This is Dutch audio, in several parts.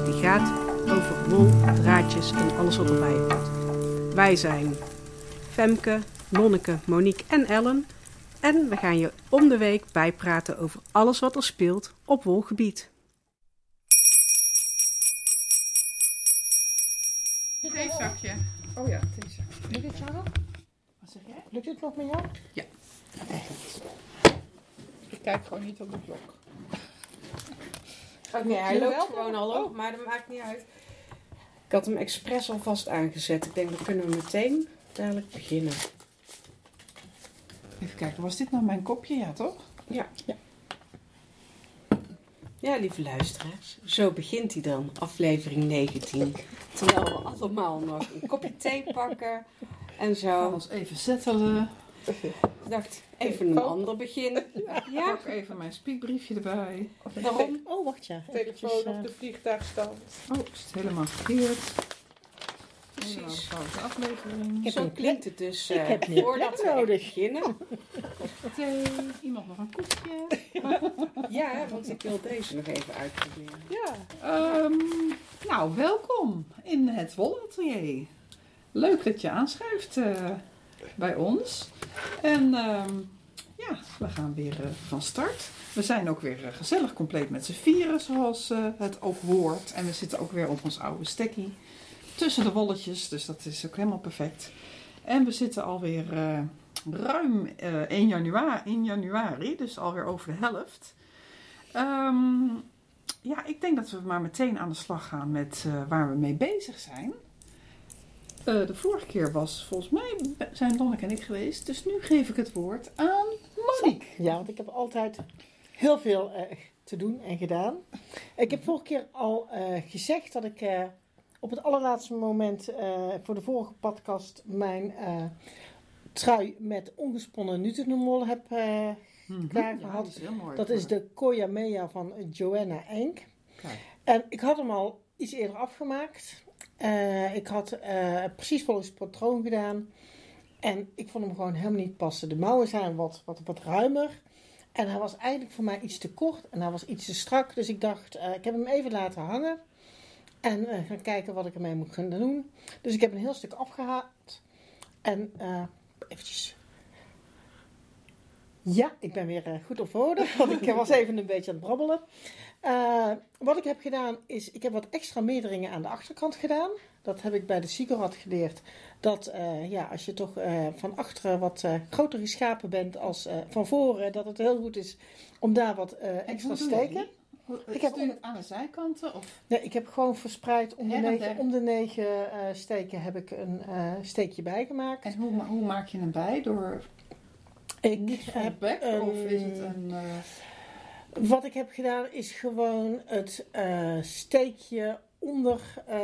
podcast die gaat over wol, draadjes en alles wat erbij hoort. Wij zijn Femke, Nonneke, Monique en Ellen. En we gaan je om de week bijpraten over alles wat er speelt op wolgebied. Theezakje. Oh ja, theezakje. Lukt het jou nog? Wat zeg jij? Lukt het nog met jou? Ja. Echt. Ik kijk gewoon niet op de klok. Oké, hij Jawel, loopt gewoon al op, Oh. maar dat maakt niet uit. Ik had hem expres alvast aangezet. Ik denk, dan kunnen we meteen dadelijk beginnen. Even kijken, was dit nou mijn kopje? Ja, toch? Ja. Ja, lieve luisteraars. Zo begint hij dan, aflevering 19. Terwijl we allemaal nog een kopje thee pakken en zo. gaan ons even settelen. Ik dacht, even een ander begin. Ja, Pak even mijn spiekbriefje erbij. daarom. Oh, wacht ja. Telefoon Eventjes, op de vliegtuigstand. Oh, is het helemaal verkeerd. Precies. aflevering. Ik heb Zo klinkt het dus Ik eh, heb meer voordat plek we nodig. beginnen. Thee. Iemand nog een koekje. Ja, want ik wil deze nog even uitproberen. Ja. Ehm, nou, welkom in het Wollenatelier. Leuk dat je aanschuift eh, bij ons. En ehm, ja, we gaan weer eh, van start. We zijn ook weer eh, gezellig compleet met z'n vieren, zoals eh, het ook hoort. En we zitten ook weer op ons oude stekkie. Tussen de wolletjes, dus dat is ook helemaal perfect. En we zitten alweer ruim eh 1 januari, in januari, dus alweer over de helft. Ehm, ja, ik denk dat we maar meteen aan de slag gaan met waar we mee bezig zijn. Eh, de vorige keer was volgens mij zijn Lonneke en ik geweest. Dus nu geef ik het woord aan Monique. Ja, want ik heb altijd heel veel eh, te doen en gedaan. Ik heb vorige keer al eh, gezegd dat ik eh, op het allerlaatste moment eh, voor de vorige podcast mijn eh, trui met ongesponnen Nutenmol heb eh, klaar Ja, gehad. die is heel mooi. Dat is de Koya Mea van Joanna Enk. Kijk. En ik had hem al iets eerder afgemaakt. Eh, ik had eh, precies volgens het patroon gedaan. En ik vond hem gewoon helemaal niet passen. De mouwen zijn wat, wat, wat ruimer. En hij was eigenlijk voor mij iets te kort en hij was iets te strak. Dus ik dacht, eh, ik heb hem even laten hangen. En eh, gaan kijken wat ik ermee moet gaan doen. Dus ik heb een heel stuk afgehaald. En eventjes... Ja, ik ben weer eh, goed op orde. Want ik was even een beetje aan het brabbelen. Eh, wat ik heb gedaan is, ik heb wat extra meerderingen aan de achterkant gedaan. Dat heb ik bij de Sigurd geleerd. Dat eh, ja, als je toch van achteren wat groter geschapen bent als van voren, dat het heel goed is om daar wat extra je steken. Ik heb het aan de zijkanten? Of? Nee, ik heb gewoon verspreid om de negen, om de negen steken heb ik een steekje bijgemaakt. En hoe, hoe maak je hem bij? Door Ik heb een- Of is het een... eh, Wat ik heb gedaan is gewoon het eh, steekje onder eh,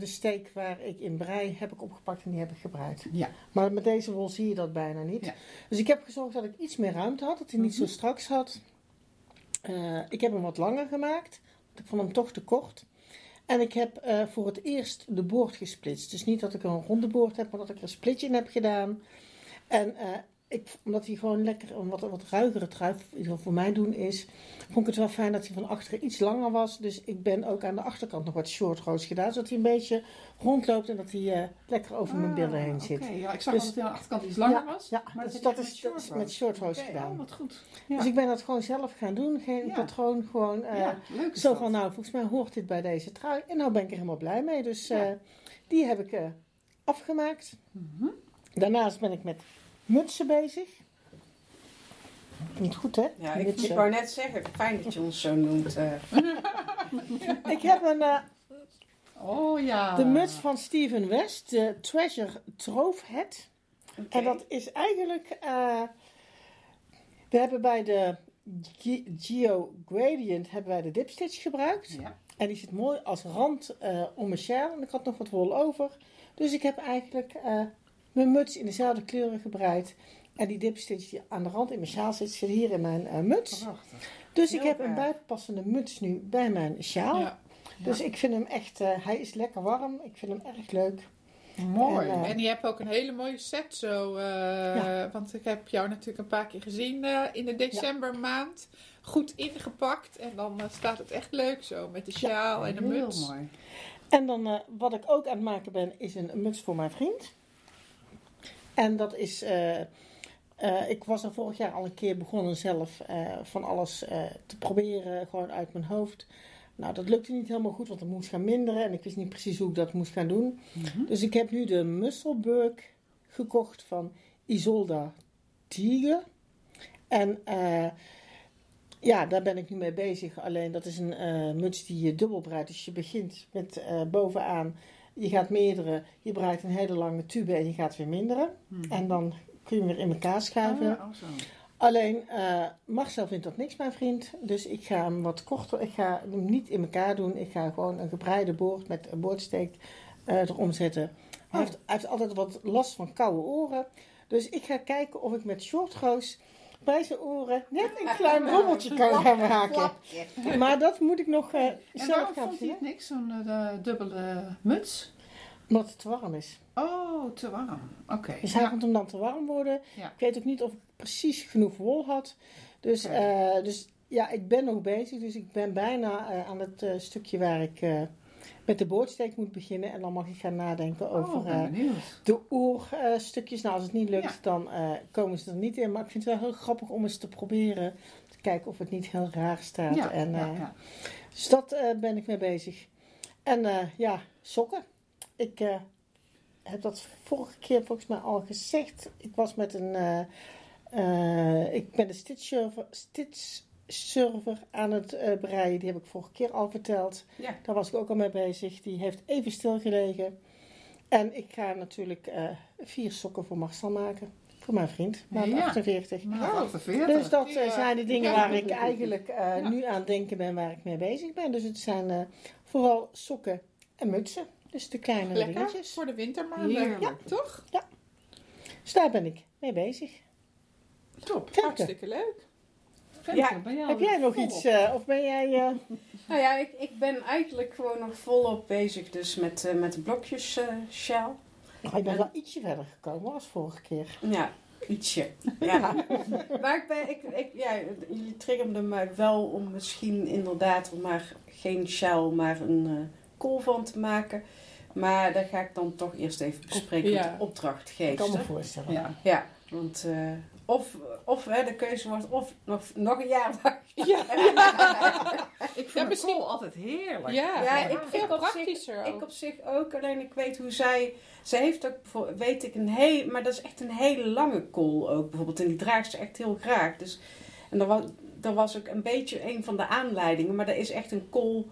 de steek waar ik in brei heb ik opgepakt en die heb ik gebruikt. Ja. Maar met deze wol zie je dat bijna niet. Ja. Dus ik heb gezorgd dat ik iets meer ruimte had, dat hij niet Mhm. zo strak zat. Eh, ik heb hem wat langer gemaakt, want ik vond hem toch te kort. En ik heb voor het eerst de boord gesplitst. Dus niet dat ik een ronde boord heb, maar dat ik er een splitje in heb gedaan. En ik, omdat hij gewoon lekker een wat, wat ruigere trui, voor mij doen is, vond ik het wel fijn dat hij van achteren iets langer was. Dus ik ben ook aan de achterkant nog wat short roos gedaan, zodat hij een beetje rondloopt en dat hij eh, lekker over mijn billen heen Ah, zit. Oké, ja, ik zag Dus- dat hij aan de achterkant iets langer Ja, was. ja, maar dus dat is- dat is met short roos Oké, gedaan. oh, wat goed. Ja. Dus ik ben dat gewoon zelf gaan doen, geen Ja. patroon, gewoon eh, ja, leuk zo van nou, volgens mij hoort dit bij deze trui. En nou ben ik er helemaal blij mee, dus Ja. eh, die heb ik afgemaakt. Mhm. Daarnaast ben ik met mutsen bezig. Niet goed hè? Ja, ik, ik Mutsen. wou net zeggen, fijn dat je ons zo noemt. eh. Ik heb een, eh, Oh ja. de muts van Steven West, de Treasure Trove Hat. En dat is eigenlijk. eh, we hebben bij de Ge- Geo Gradient hebben wij de dipstitch gebruikt. Ja. En die zit mooi als rand eh, om mijn sjaal. En ik had nog wat wol over. Dus ik heb eigenlijk eh, mijn muts in dezelfde kleuren gebreid. En die dipstitch die aan de rand in mijn sjaal zit, zit hier in mijn eh, muts. Prachtig. Dus ik Heel heb een bijpassende muts nu bij mijn sjaal. Ja. Dus ik vind hem echt, eh, hij is lekker warm. Ik vind hem erg leuk. Mooi. En, eh, En je hebt ook een hele mooie set zo. eh, Want ik heb jou natuurlijk een paar keer gezien eh, in de decembermaand. goed ingepakt. En dan staat het echt leuk zo. Met de sjaal en de Heel muts. mooi. En dan eh, wat ik ook aan het maken ben, is een muts voor mijn vriend. En dat is. eh, eh, ik was er vorig jaar al een keer begonnen zelf eh, van alles te proberen, gewoon uit mijn hoofd. Nou, dat lukte niet helemaal goed, want het moest gaan minderen en ik wist niet precies hoe ik dat moest gaan doen. Mhm. Dus ik heb nu de Musselburg gekocht van Isolda Tiege. En ja, daar ben ik nu mee bezig. Alleen dat is een muts die je dubbel breidt. Dus je begint met bovenaan, je gaat meerdere, je breidt een hele lange tube en je gaat weer minderen. Mhm. En dan kun je hem weer in elkaar schuiven. Ah, oh, zo. Alleen, eh, Marcel vindt dat niks, mijn vriend. Dus ik ga hem wat korter, ik ga hem niet in elkaar doen. Ik ga gewoon een gebreide boord met een boordsteek eh, erom zetten. Hij, heeft, hij heeft altijd wat last van koude oren. Dus ik ga kijken of ik met shortgoos bij zijn oren net een klein bobbeltje kan gaan maken. Maar dat moet ik nog En zelf gaan zien. het niks, zo'n eh, dubbele muts? Omdat het te warm is. Oh, te warm. Oké. Dus hij Ja. vond hem dan te warm worden. Ja. Ik weet ook niet of ik precies genoeg wol had. Dus, eh, dus ja, ik ben nog bezig. Dus ik ben bijna aan het stukje waar ik met de boordsteek moet beginnen. En dan mag ik gaan nadenken Oh, over eh, de oerstukjes. nou, als het niet lukt, Ja. dan eh, komen ze er niet in. Maar ik vind het wel heel grappig om eens te proberen. Te kijken of het niet heel raar staat. Ja, en, ja, eh, ja. Dus dat ben ik mee bezig. En ja, sokken. Ik heb dat vorige keer volgens mij al gezegd. Ik was met een. ik ben de stitch stitch server aan het eh, breien. Die heb ik vorige keer al verteld. Ja. Daar was ik ook al mee bezig. Die heeft even stilgelegen. En ik ga natuurlijk eh, vier sokken voor Marcel maken. Voor mijn vriend, maat Ja. 48. Nou, Oh. 48. Dus dat eh, Ja. zijn de dingen Ja. waar ik eigenlijk eh, Ja. nu aan denken ben, waar ik mee bezig ben. Dus het zijn eh, vooral sokken en mutsen. Dus de kleine Lekker dingetjes. voor de wintermaanden. Ja, toch? Dus daar ben ik mee bezig. Top. Hartstikke leuk. Femke, Ja. ben jij heb jij nog iets, eh, of ben jij... eh, Nou ja, ik, ik ben eigenlijk gewoon nog volop bezig dus met, eh, met de blokjes eh shell. ik ben wel ietsje verder gekomen als vorige keer. Ja, ietsje. Ja. maar ik ben, ik, ik, ja, jullie triggerden me wel om misschien inderdaad er maar geen shell, maar een eh kool van te maken. Maar daar ga ik dan toch eerst even bespreken Ja. met de Ik kan me opdrachtgever. voorstellen. Ja. Ja, want eh, of, of hè, de keuze wordt of nog, nog een jaar Ja, Ik vind Ja, ja, misschien- altijd heerlijk. ja, Ja, ik ik- veel zich- praktischer Ik ook. op zich ook, alleen ik weet hoe zij... Zij heeft ook, voor- weet ik, een heel... Maar dat is echt een hele lange kool ook bijvoorbeeld. En die draagt ze echt heel graag. Dus, en dat was, dat was ook een beetje een van de aanleidingen. Maar dat is echt een kool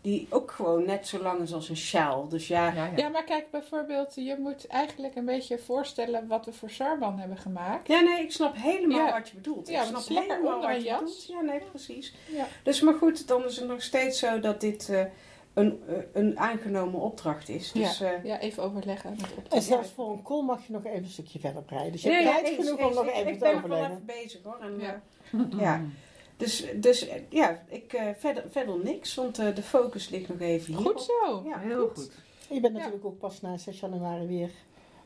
die ook gewoon net zo lang is als een sjaal. Dus ja, Ja, ja. Ja, maar kijk bijvoorbeeld, je moet eigenlijk een beetje voorstellen wat we voor Sarban hebben gemaakt. Ja, nee, ik snap helemaal Ja. wat je bedoelt. Ja, ik snap het is lekker helemaal onder wat je jas. bedoelt. Ja, nee, precies. Ja. Dus maar goed, dan is het nog steeds zo dat dit eh, een, eh, een aangenomen opdracht is. Dus, eh, Ja, even overleggen met En zelfs voor een kool mag je nog even een stukje verder breiden. Dus je ja, hebt ja, tijd genoeg om nog Ik- even ik te ben nog wel overleggen. even bezig hoor. En, Ja. eh, ja. Dus, dus ja, ik, eh, verder, verder niks, want eh, de focus ligt nog even hier. Goed zo. Ja, Heel goed. Je bent Ja. natuurlijk ook pas na 6 januari weer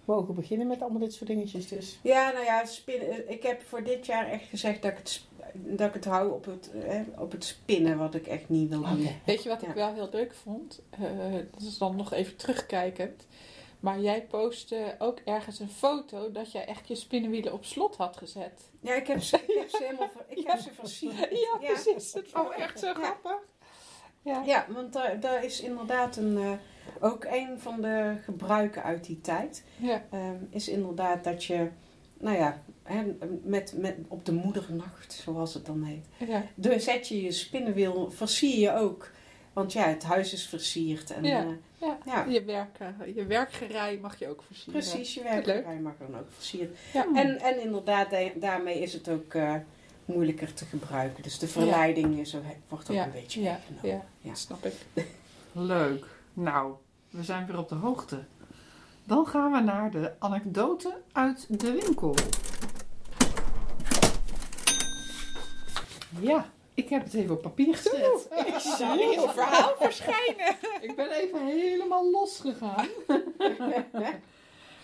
mogen beginnen met allemaal dit soort dingetjes. Dus. Ja, nou ja, spinnen, eh, ik heb voor dit jaar echt gezegd dat ik het, dat ik het hou op het, eh, op het spinnen, wat ik echt niet wil doen. Weet je wat ik wel heel leuk vond? Eh, dat is dan nog even terugkijkend. Maar jij postte ook ergens een foto dat jij echt je spinnenwielen op slot had gezet. Ja, ik heb ze, ik heb ze helemaal ver- ik Ja. heb ze versierd. Ja, precies. Dat vond ik echt zo grappig. Ja. Ja, want daar, daar is inderdaad een, eh, ook een van de gebruiken uit die tijd. Ja. ehm, is inderdaad dat je, nou ja, hè, met, met, op de moedernacht, zoals het dan heet. Ja. De zet je je spinnenwiel, versier je ook. Want ja, het huis is versierd. En, Ja. eh, Ja. Ja. Je, werk, eh, je werkgerei mag je ook versieren. precies, je Leuk. werk mag dan ook versierd. Ja. En, en inderdaad, da- daarmee is het ook eh, moeilijker te gebruiken. Dus de verleiding is ook, wordt ook Ja. een beetje Ja. weggenomen. Ja, Ja. snap ik. Leuk. Nou, we zijn weer op de hoogte. Dan gaan we naar de anekdote uit de winkel. Ja, ik heb het even op papier gezet. Ik zou een heel verhaal verschijnen. Ik ben even helemaal losgegaan.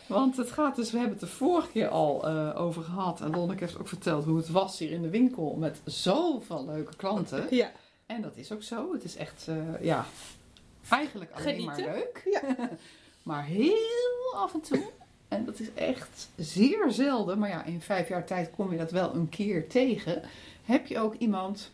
Want het gaat dus, we hebben het de vorige keer al eh, over gehad. En Lonneke heeft ook verteld hoe het was hier in de winkel met zoveel leuke klanten. Ja. En dat is ook zo. Het is echt, eh, ja, eigenlijk alleen maar leuk. maar heel af en toe. En dat is echt zeer zelden. Maar ja, in vijf jaar tijd kom je dat wel een keer tegen. Heb je ook iemand,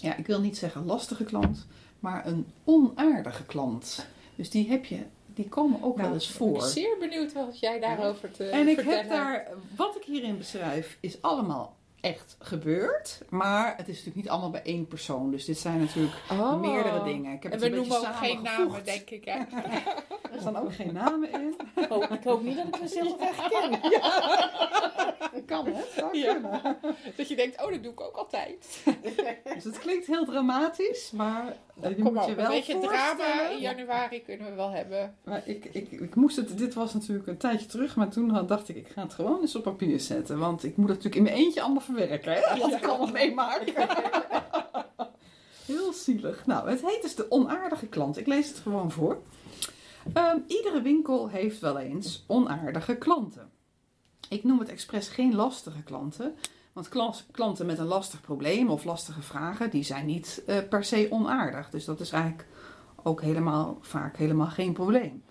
ja, ik wil niet zeggen lastige klant, maar een onaardige klant. Dus die heb je, die komen ook Nou, wel eens Ik voor. ben zeer benieuwd wat jij daarover te En ik vertellen heb daar, wat ik hierin beschrijf, is allemaal echt gebeurd. Maar het is natuurlijk niet allemaal bij één persoon. Dus dit zijn natuurlijk Oh. meerdere dingen. Ik heb En het we een beetje noemen ook geen namen, denk ik. Hè? Er staan ook geen namen in. Oh, ik hoop niet dat ik mezelf herken. Kan hè? Zou Ja. kunnen. Dat je denkt, oh, dat doe ik ook altijd. Dus het klinkt heel dramatisch, maar Kom moet je een wel beetje drama in januari kunnen we wel hebben. Maar ik, ik, ik moest het, dit was natuurlijk een tijdje terug, maar toen had- dacht ik, ik ga het gewoon eens op papier zetten. Want ik moet het natuurlijk in mijn eentje allemaal verwerken, hè? Wat ik allemaal meemaak. Heel zielig. Nou, het heet dus de onaardige klant. Ik lees het gewoon voor. Ehm, iedere winkel heeft wel eens onaardige klanten. Ik noem het expres geen lastige klanten. Want klanten met een lastig probleem of lastige vragen, die zijn niet eh, per se onaardig. Dus dat is eigenlijk ook helemaal, vaak helemaal geen probleem.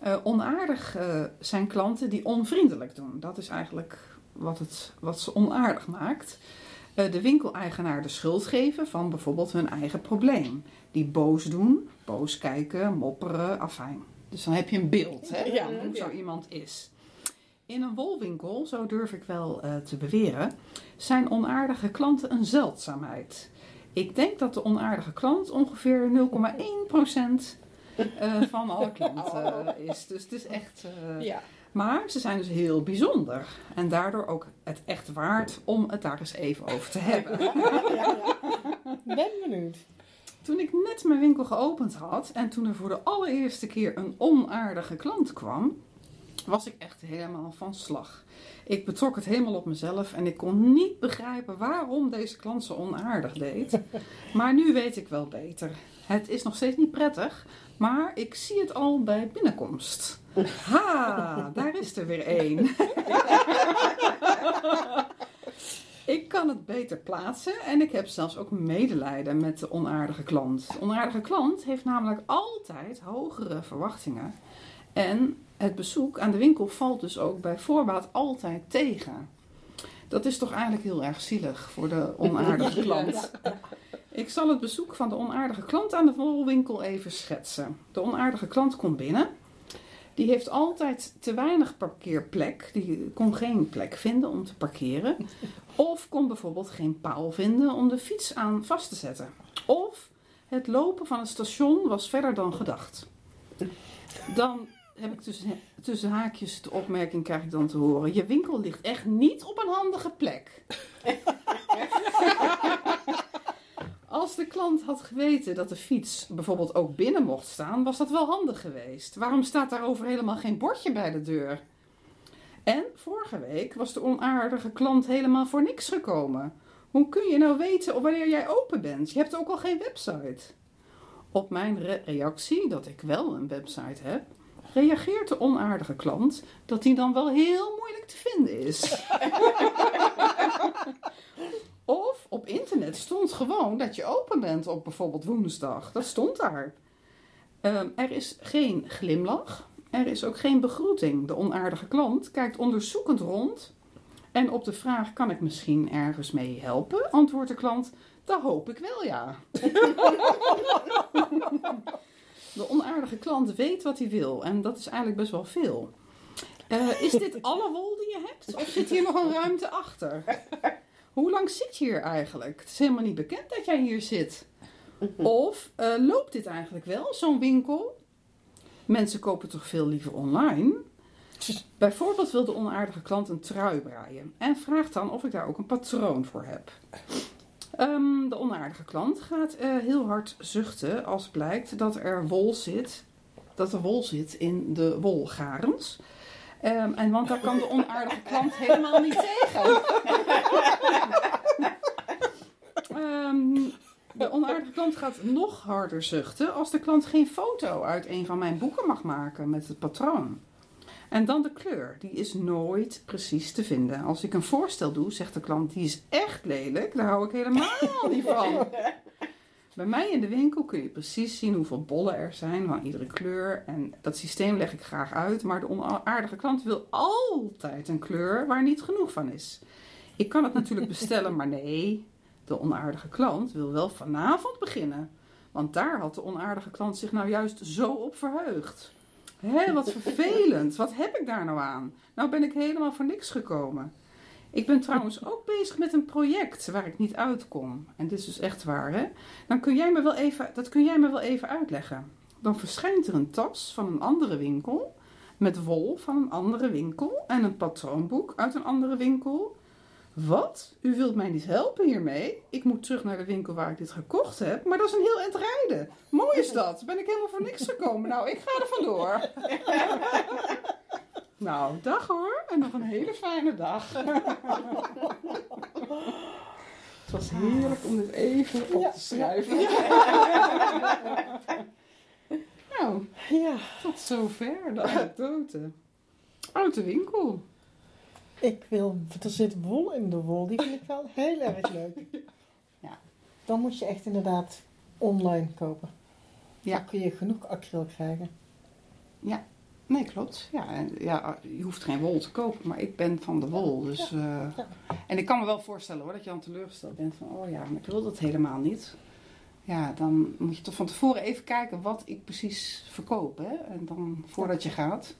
Eh, onaardig eh, zijn klanten die onvriendelijk doen. Dat is eigenlijk wat, het, wat ze onaardig maakt. De winkeleigenaar de schuld geven van bijvoorbeeld hun eigen probleem. Die boos doen, boos kijken, mopperen, afijn. Dus dan heb je een beeld hè, Ja, van hoe ja. zo iemand is. In een wolwinkel, zo durf ik wel eh, te beweren, zijn onaardige klanten een zeldzaamheid. Ik denk dat de onaardige klant ongeveer 0,1% eh, van alle klanten eh, is. Dus het is echt. Ja. Maar ze zijn dus heel bijzonder. En daardoor ook het echt waard om het daar eens even over te hebben. Ben benieuwd. Toen ik net mijn winkel geopend had en toen er voor de allereerste keer een onaardige klant kwam, was ik echt helemaal van slag. Ik betrok het helemaal op mezelf en ik kon niet begrijpen waarom deze klant zo onaardig deed. Maar nu weet ik wel beter. Het is nog steeds niet prettig, maar ik zie het al bij binnenkomst. Ha, daar is er weer één. Ik kan het beter plaatsen en ik heb zelfs ook medelijden met de onaardige klant. De onaardige klant heeft namelijk altijd hogere verwachtingen. En het bezoek aan de winkel valt dus ook bij voorbaat altijd tegen. Dat is toch eigenlijk heel erg zielig voor de onaardige klant. Ik zal het bezoek van de onaardige klant aan de wolwinkel even schetsen. De onaardige klant komt binnen. Die heeft altijd te weinig parkeerplek. Die kon geen plek vinden om te parkeren. Of kon bijvoorbeeld geen paal vinden om de fiets aan vast te zetten. Of het lopen van het station was verder dan gedacht. Dan heb ik tussen, tussen haakjes de opmerking krijg ik dan te horen. Je winkel ligt echt niet op een handige plek. Als de klant had geweten dat de fiets bijvoorbeeld ook binnen mocht staan, was dat wel handig geweest. Waarom staat daarover helemaal geen bordje bij de deur? En vorige week was de onaardige klant helemaal voor niks gekomen. Hoe kun je nou weten wanneer jij open bent? Je hebt ook al geen website. Op mijn re- reactie dat ik wel een website heb, reageert de onaardige klant dat die dan wel heel moeilijk te vinden is. of op internet stond gewoon dat je open bent op bijvoorbeeld woensdag. Dat stond daar. Ehm, er is geen glimlach. Er is ook geen begroeting. De onaardige klant kijkt onderzoekend rond. En op de vraag: kan ik misschien ergens mee helpen? Antwoordt de klant: dat hoop ik wel, ja. De onaardige klant weet wat hij wil en dat is eigenlijk best wel veel. Eh, is dit alle wol die je hebt? Of zit hier nog een ruimte achter? Hoe lang zit je hier eigenlijk? Het is helemaal niet bekend dat jij hier zit. Of eh, loopt dit eigenlijk wel, zo'n winkel? Mensen kopen toch veel liever online? Bijvoorbeeld wil de onaardige klant een trui breien en vraagt dan of ik daar ook een patroon voor heb. Ehm, de onaardige klant gaat eh, heel hard zuchten als blijkt dat er wol zit, dat er wol zit in de wolgarens. Ehm, en want daar kan de onaardige klant helemaal niet tegen. Ehm, de onaardige klant gaat nog harder zuchten als de klant geen foto uit een van mijn boeken mag maken met het patroon. En dan de kleur. Die is nooit precies te vinden. Als ik een voorstel doe, zegt de klant, die is echt lelijk. Daar hou ik helemaal niet van. Bij mij in de winkel kun je precies zien hoeveel bollen er zijn van iedere kleur. En dat systeem leg ik graag uit. Maar de onaardige klant wil altijd een kleur waar niet genoeg van is. Ik kan het natuurlijk bestellen, maar nee. De onaardige klant wil wel vanavond beginnen. Want daar had de onaardige klant zich nou juist zo op verheugd. Hé, wat vervelend. Wat heb ik daar nou aan? Nou ben ik helemaal voor niks gekomen. Ik ben trouwens ook bezig met een project waar ik niet uitkom. En dit is dus echt waar, hè? Dan kun jij me wel even, dat kun jij me wel even uitleggen. Dan verschijnt er een tas van een andere winkel. Met wol van een andere winkel. En een patroonboek uit een andere winkel. Wat? U wilt mij niet helpen hiermee? Ik moet terug naar de winkel waar ik dit gekocht heb. Maar dat is een heel eind rijden. Mooi is dat. Ben ik helemaal voor niks gekomen. Nou, ik ga er vandoor. Nou, dag hoor. En nog een hele fijne dag. Het was heerlijk om dit even op te schrijven. Nou, Ja, tot zover de anekdote. Uit de winkel. Ik wil, er zit wol in de wol, die vind ik wel heel erg leuk. Ja. Dan moet je echt inderdaad online kopen. Ja. Dan kun je genoeg acryl krijgen. Nee, klopt. Ja, en, ja, je hoeft geen wol te kopen, maar ik ben van de wol. Dus, eh, Ja. En ik kan me wel voorstellen hoor, dat je dan teleurgesteld bent van, oh ja, maar ik wil dat helemaal niet. Ja, dan moet je toch van tevoren even kijken wat ik precies verkoop. Hè? En dan voordat je gaat.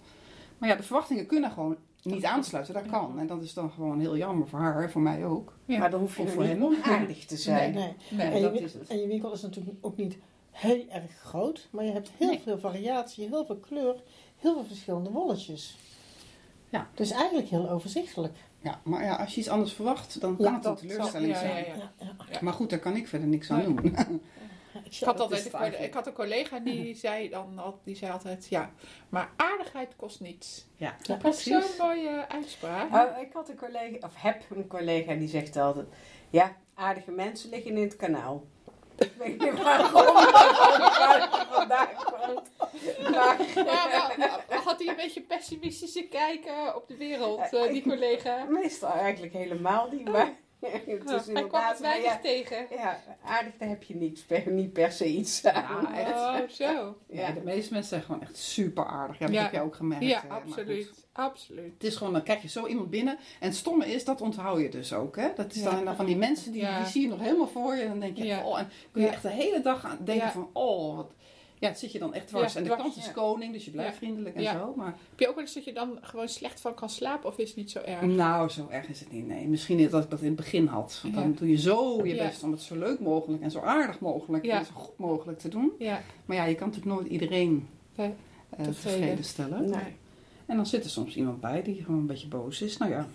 Maar ja, de verwachtingen kunnen gewoon niet aansluiten. Dat kan. En dat is dan gewoon heel jammer voor haar, voor mij ook. Ja. Maar dan hoef je Of voor niet hem. onaardig te zijn. Nee. Nee, En, je, dat win- is het. en je winkel is natuurlijk ook niet heel erg groot, maar je hebt heel Nee. veel variatie, heel veel kleur, heel veel verschillende wolletjes. Ja. Dus eigenlijk heel overzichtelijk. Ja, maar ja, als je iets anders verwacht, dan Ja, kan het een zal- teleurstelling ja, zijn. ja, ja. Ja, ja. Ja. Maar goed, daar kan ik verder niks aan Nee. doen. Ik, Ik had, altijd het een ik had een collega die zei, dan, al- die zei altijd, ja, maar aardigheid kost niets. Ja, Ja, Dat is zo'n mooie uitspraak. Ik had een collega, of heb een collega die zegt altijd: Ja, aardige mensen liggen in het kanaal. Ik weet niet waarom waar het vandaan komt. Maar, Ja, wel, had hij een beetje pessimistische kijk eh, op de wereld, eh, die collega? meestal eigenlijk helemaal niet, maar het is Hij kwam het weinig ja, tegen. ja, aardig, daar heb je niet per, niet per se iets aan. Ja, echt. Oh, zo. Ja, de meeste mensen zijn gewoon echt super aardig. Ja, dat Ja. heb je ook gemerkt. Ja, hè, goed. absoluut. Absoluut. Het is gewoon, dan krijg je zo iemand binnen. En het stomme is, dat onthoud je dus ook. Hè? Dat is Ja. dan van die mensen, die, Ja. die zie je nog helemaal voor je. En dan denk je, Ja. oh, en kun je Ja. echt de hele dag aan denken Ja. van, oh, wat... Ja, zit je dan echt dwars. Ja, en de dwars, klant is koning, dus je blijft vriendelijk en zo. Maar Heb je ook wel eens dat je dan gewoon slecht van kan slapen of is het niet zo erg? nou, zo erg is het niet. Nee, misschien is dat ik dat in het begin had. Want dan doe je zo je best om het zo leuk mogelijk en zo aardig mogelijk en zo goed mogelijk te doen. Maar ja, je kan natuurlijk nooit iedereen eh, tevreden. stellen. Nee. En dan zit er soms iemand bij die gewoon een beetje boos is. Nou ja.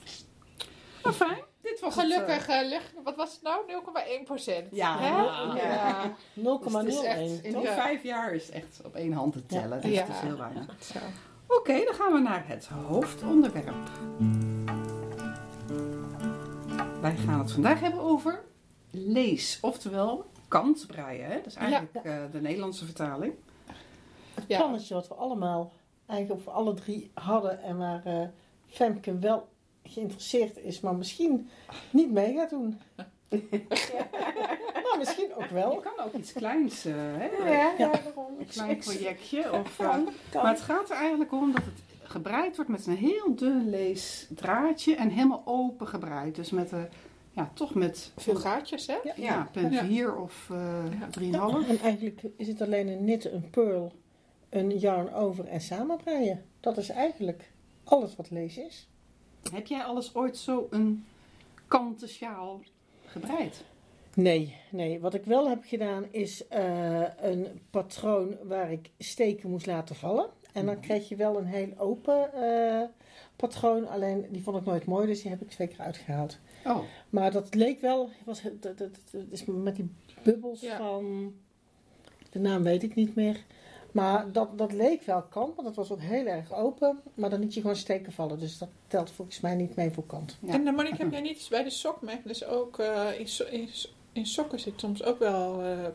Maar fijn. Dit was het, eh, Gelukkig, eh, leg- wat was het nou? 0,1 procent. Ja. Hè? Ja. ja. 0,01. Dus in vijf jaar is echt op één hand te tellen. Dus Ja. het is heel weinig. Zo. Oké, dan gaan we naar het hoofdonderwerp. Wij gaan het vandaag hebben over lees, oftewel kantbreien. Hè? Dat is eigenlijk eh, de Nederlandse vertaling. Het Ja. plannetje wat we allemaal, eigenlijk voor alle drie hadden en waar eh, Femke wel geïnteresseerd is, maar misschien niet mee gaat doen. nou, misschien ook Je wel. kan ook iets kleins, eh, hè? Ja, een daarom. Ik- klein projectje. Of, eh. Maar het gaat er eigenlijk om dat het gebreid wordt met een heel dun leesdraadje en helemaal open gebreid. Dus met een, ja, toch met Veel gaatjes, hè? Ja. ja, Ja. 4 of eh Ja. 3,5. En eigenlijk is het alleen een knit, een pearl, een yarn over en samenbreien. Dat is eigenlijk alles wat lees is. Heb jij alles ooit zo een kanten sjaal gebreid? Nee, nee. Wat ik wel heb gedaan is eh, een patroon waar ik steken moest laten vallen. En dan kreeg je wel een heel open eh, patroon. Alleen die vond ik nooit mooi, dus die heb ik twee keer uitgehaald. Oh, Maar dat leek wel, was, het- dat, dat, dat is met die bubbels Ja. van, de naam weet ik niet meer. Maar dat, dat leek wel kant, want dat was ook heel erg open. Maar dan liet je gewoon steken vallen, dus dat telt volgens mij niet mee voor kant. Ja. En dan Monique, heb jij niet eens bij de sokmerk, dus ook eh, in, so- in, so- in sokken zit soms ook wel eh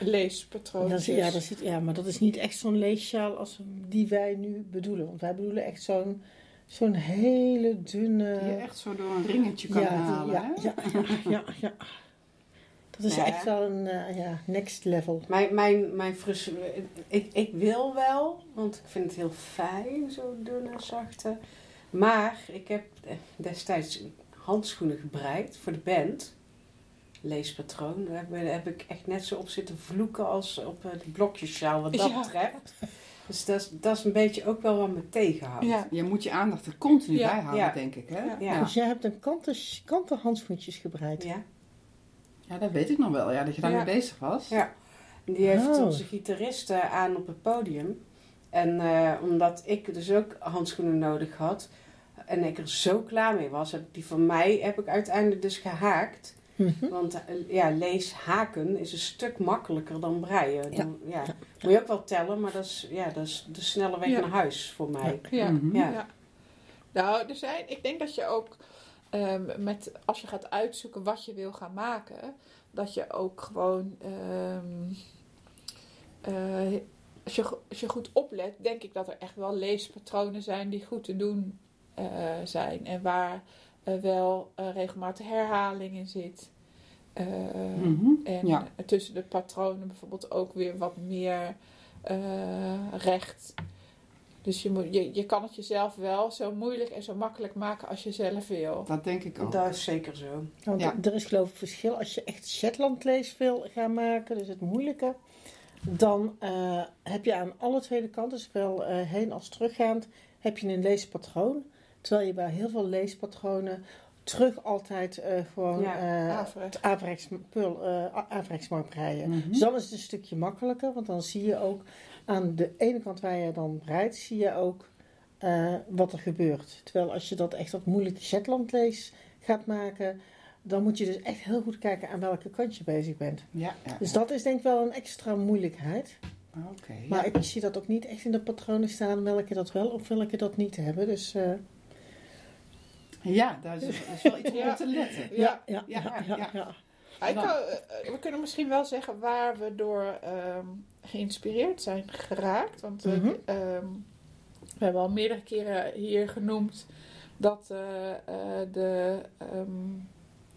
leespatroon. Ja, daar zit, ja, maar dat is niet echt zo'n leessjaal als die wij nu bedoelen. Want wij bedoelen echt zo'n zo'n hele dunne... Die je echt zo door een ringetje kan ja, halen. ja, hè? ja, ja, ja, ja. Dat is echt wel een eh, ja, next level. Mijn, mijn, mijn frus... Ik, ik wil wel, want ik vind het heel fijn, zo dunne, zachte. Maar ik heb destijds handschoenen gebreid voor de band. Leespatroon. Daar heb, heb ik echt net zo op zitten vloeken als op eh, de blokjessjaal wat dat Ja. betreft. Dus dat is, dat is een beetje ook wel wat me tegenhoudt. Ja. Je moet je aandacht er continu Ja, bij houden, ja. denk ik. Hè? Ja. Ja. Dus jij hebt een kanten, kanten handschoentjes gebreid. Ja. Ja, dat weet ik nog wel, ja, dat je daarmee Ja. bezig was. Ja. Die heeft Oh. onze gitarist eh, aan op het podium. En eh, omdat ik dus ook handschoenen nodig had en ik er zo klaar mee was, heb ik die van mij heb ik uiteindelijk dus gehaakt. Mhm. Want eh, ja, lees haken is een stuk makkelijker dan breien. Ja. Dan, ja. Moet je ook wel tellen, maar dat is, ja, dat is de snelle weg Ja. naar huis voor mij. Ja. Mhm. Ja. Ja. Nou, er zijn, ik denk dat je ook ehm, met, als je gaat uitzoeken wat je wil gaan maken, dat je ook gewoon, ehm, eh, als, je, als je goed oplet, denk ik dat er echt wel leespatronen zijn die goed te doen eh, zijn en waar wel eh, regelmatig herhaling in zit. Eh, Mhm. en Ja. tussen de patronen bijvoorbeeld ook weer wat meer recht. Dus je, moet, je, je kan het jezelf wel zo moeilijk en zo makkelijk maken als je zelf wil. Dat denk ik ook. Dat is zeker zo. Want Ja. er is geloof ik verschil. Als je echt Shetland lees wil gaan maken, dus het moeilijke, dan eh, heb je aan alle twee kanten, zowel eh, heen als teruggaand, heb je een leespatroon. Terwijl je bij heel veel leespatronen terug altijd eh, gewoon Ja, eh Averechts. het averechts, pul, eh, mag breien. Mhm. Dus dan is het een stukje makkelijker, want dan zie je ook aan de ene kant waar je dan breidt, zie je ook eh, wat er gebeurt. Terwijl als je dat echt wat moeilijke Shetlandlees gaat maken, dan moet je dus echt heel goed kijken aan welke kant je bezig bent. Ja, ja. Dus dat is denk ik wel een extra moeilijkheid. Oké. Maar ik zie dat ook niet echt in de patronen staan welke dat wel of welke dat niet hebben. Dus eh, Ja, daar is, dat is wel iets om Ja. op te letten. ja, ja, Ja, ja, ja. ja, ja. Ik kan- eh, we kunnen misschien wel zeggen waar we door ehm, geïnspireerd zijn geraakt. Want eh, Mhm. ehm, we hebben al meerdere keren hier genoemd dat eh, eh, de, ehm,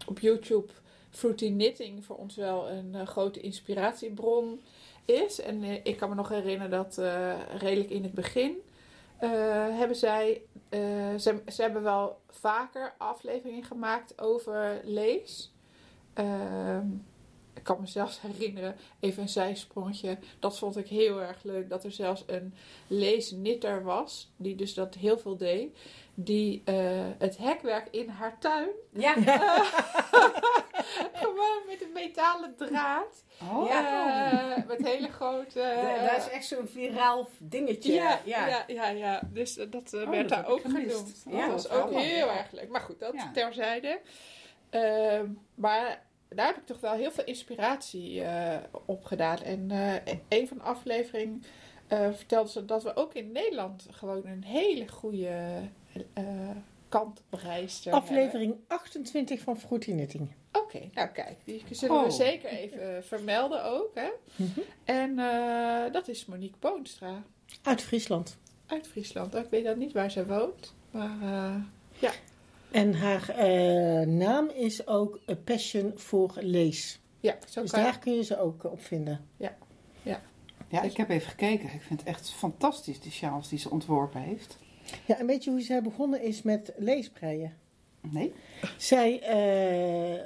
op YouTube Fruity Knitting voor ons wel een grote inspiratiebron is. En ik kan me nog herinneren dat eh, redelijk in het begin eh, hebben zij, eh, ze, ze hebben wel vaker afleveringen gemaakt over lees. Ehm, ik kan me zelfs herinneren, even een zijsprongetje. Dat vond ik heel erg leuk. Dat er zelfs een leesnitter was, die dus dat heel veel deed. Die eh, het hekwerk in haar tuin, Ja, gewoon met een metalen draad. Oh, eh, met hele grote... Da- dat is echt zo'n viraal dingetje. ja, ja. ja. Ja, ja, Dus dat eh, Oh, werd daar ook genoemd. Ja, dat was ook heel erg leuk. Maar goed, dat Ja. terzijde. Ehm, maar daar heb ik toch wel heel veel inspiratie eh op gedaan. En een van de afleveringen vertelde ze dat we ook in Nederland gewoon een hele goede eh hebben. Aflevering 28 van Fruity Knitting. Oké, nou kijk, die zullen we Oh. zeker even vermelden ook. Hè? Mhm. En eh, dat is Monique Boonstra Uit Friesland. uit Friesland. Ik weet dan niet waar zij woont, maar eh, En haar eh, naam is ook A Passion voor Lees. ja, zo Dus kan je- daar kun je ze ook op vinden. Ja, ik heb even gekeken. Ik vind het echt fantastisch, die sjaals die ze ontworpen heeft. Ja, en weet je hoe zij begonnen is met leesbreien? Nee? Zij eh,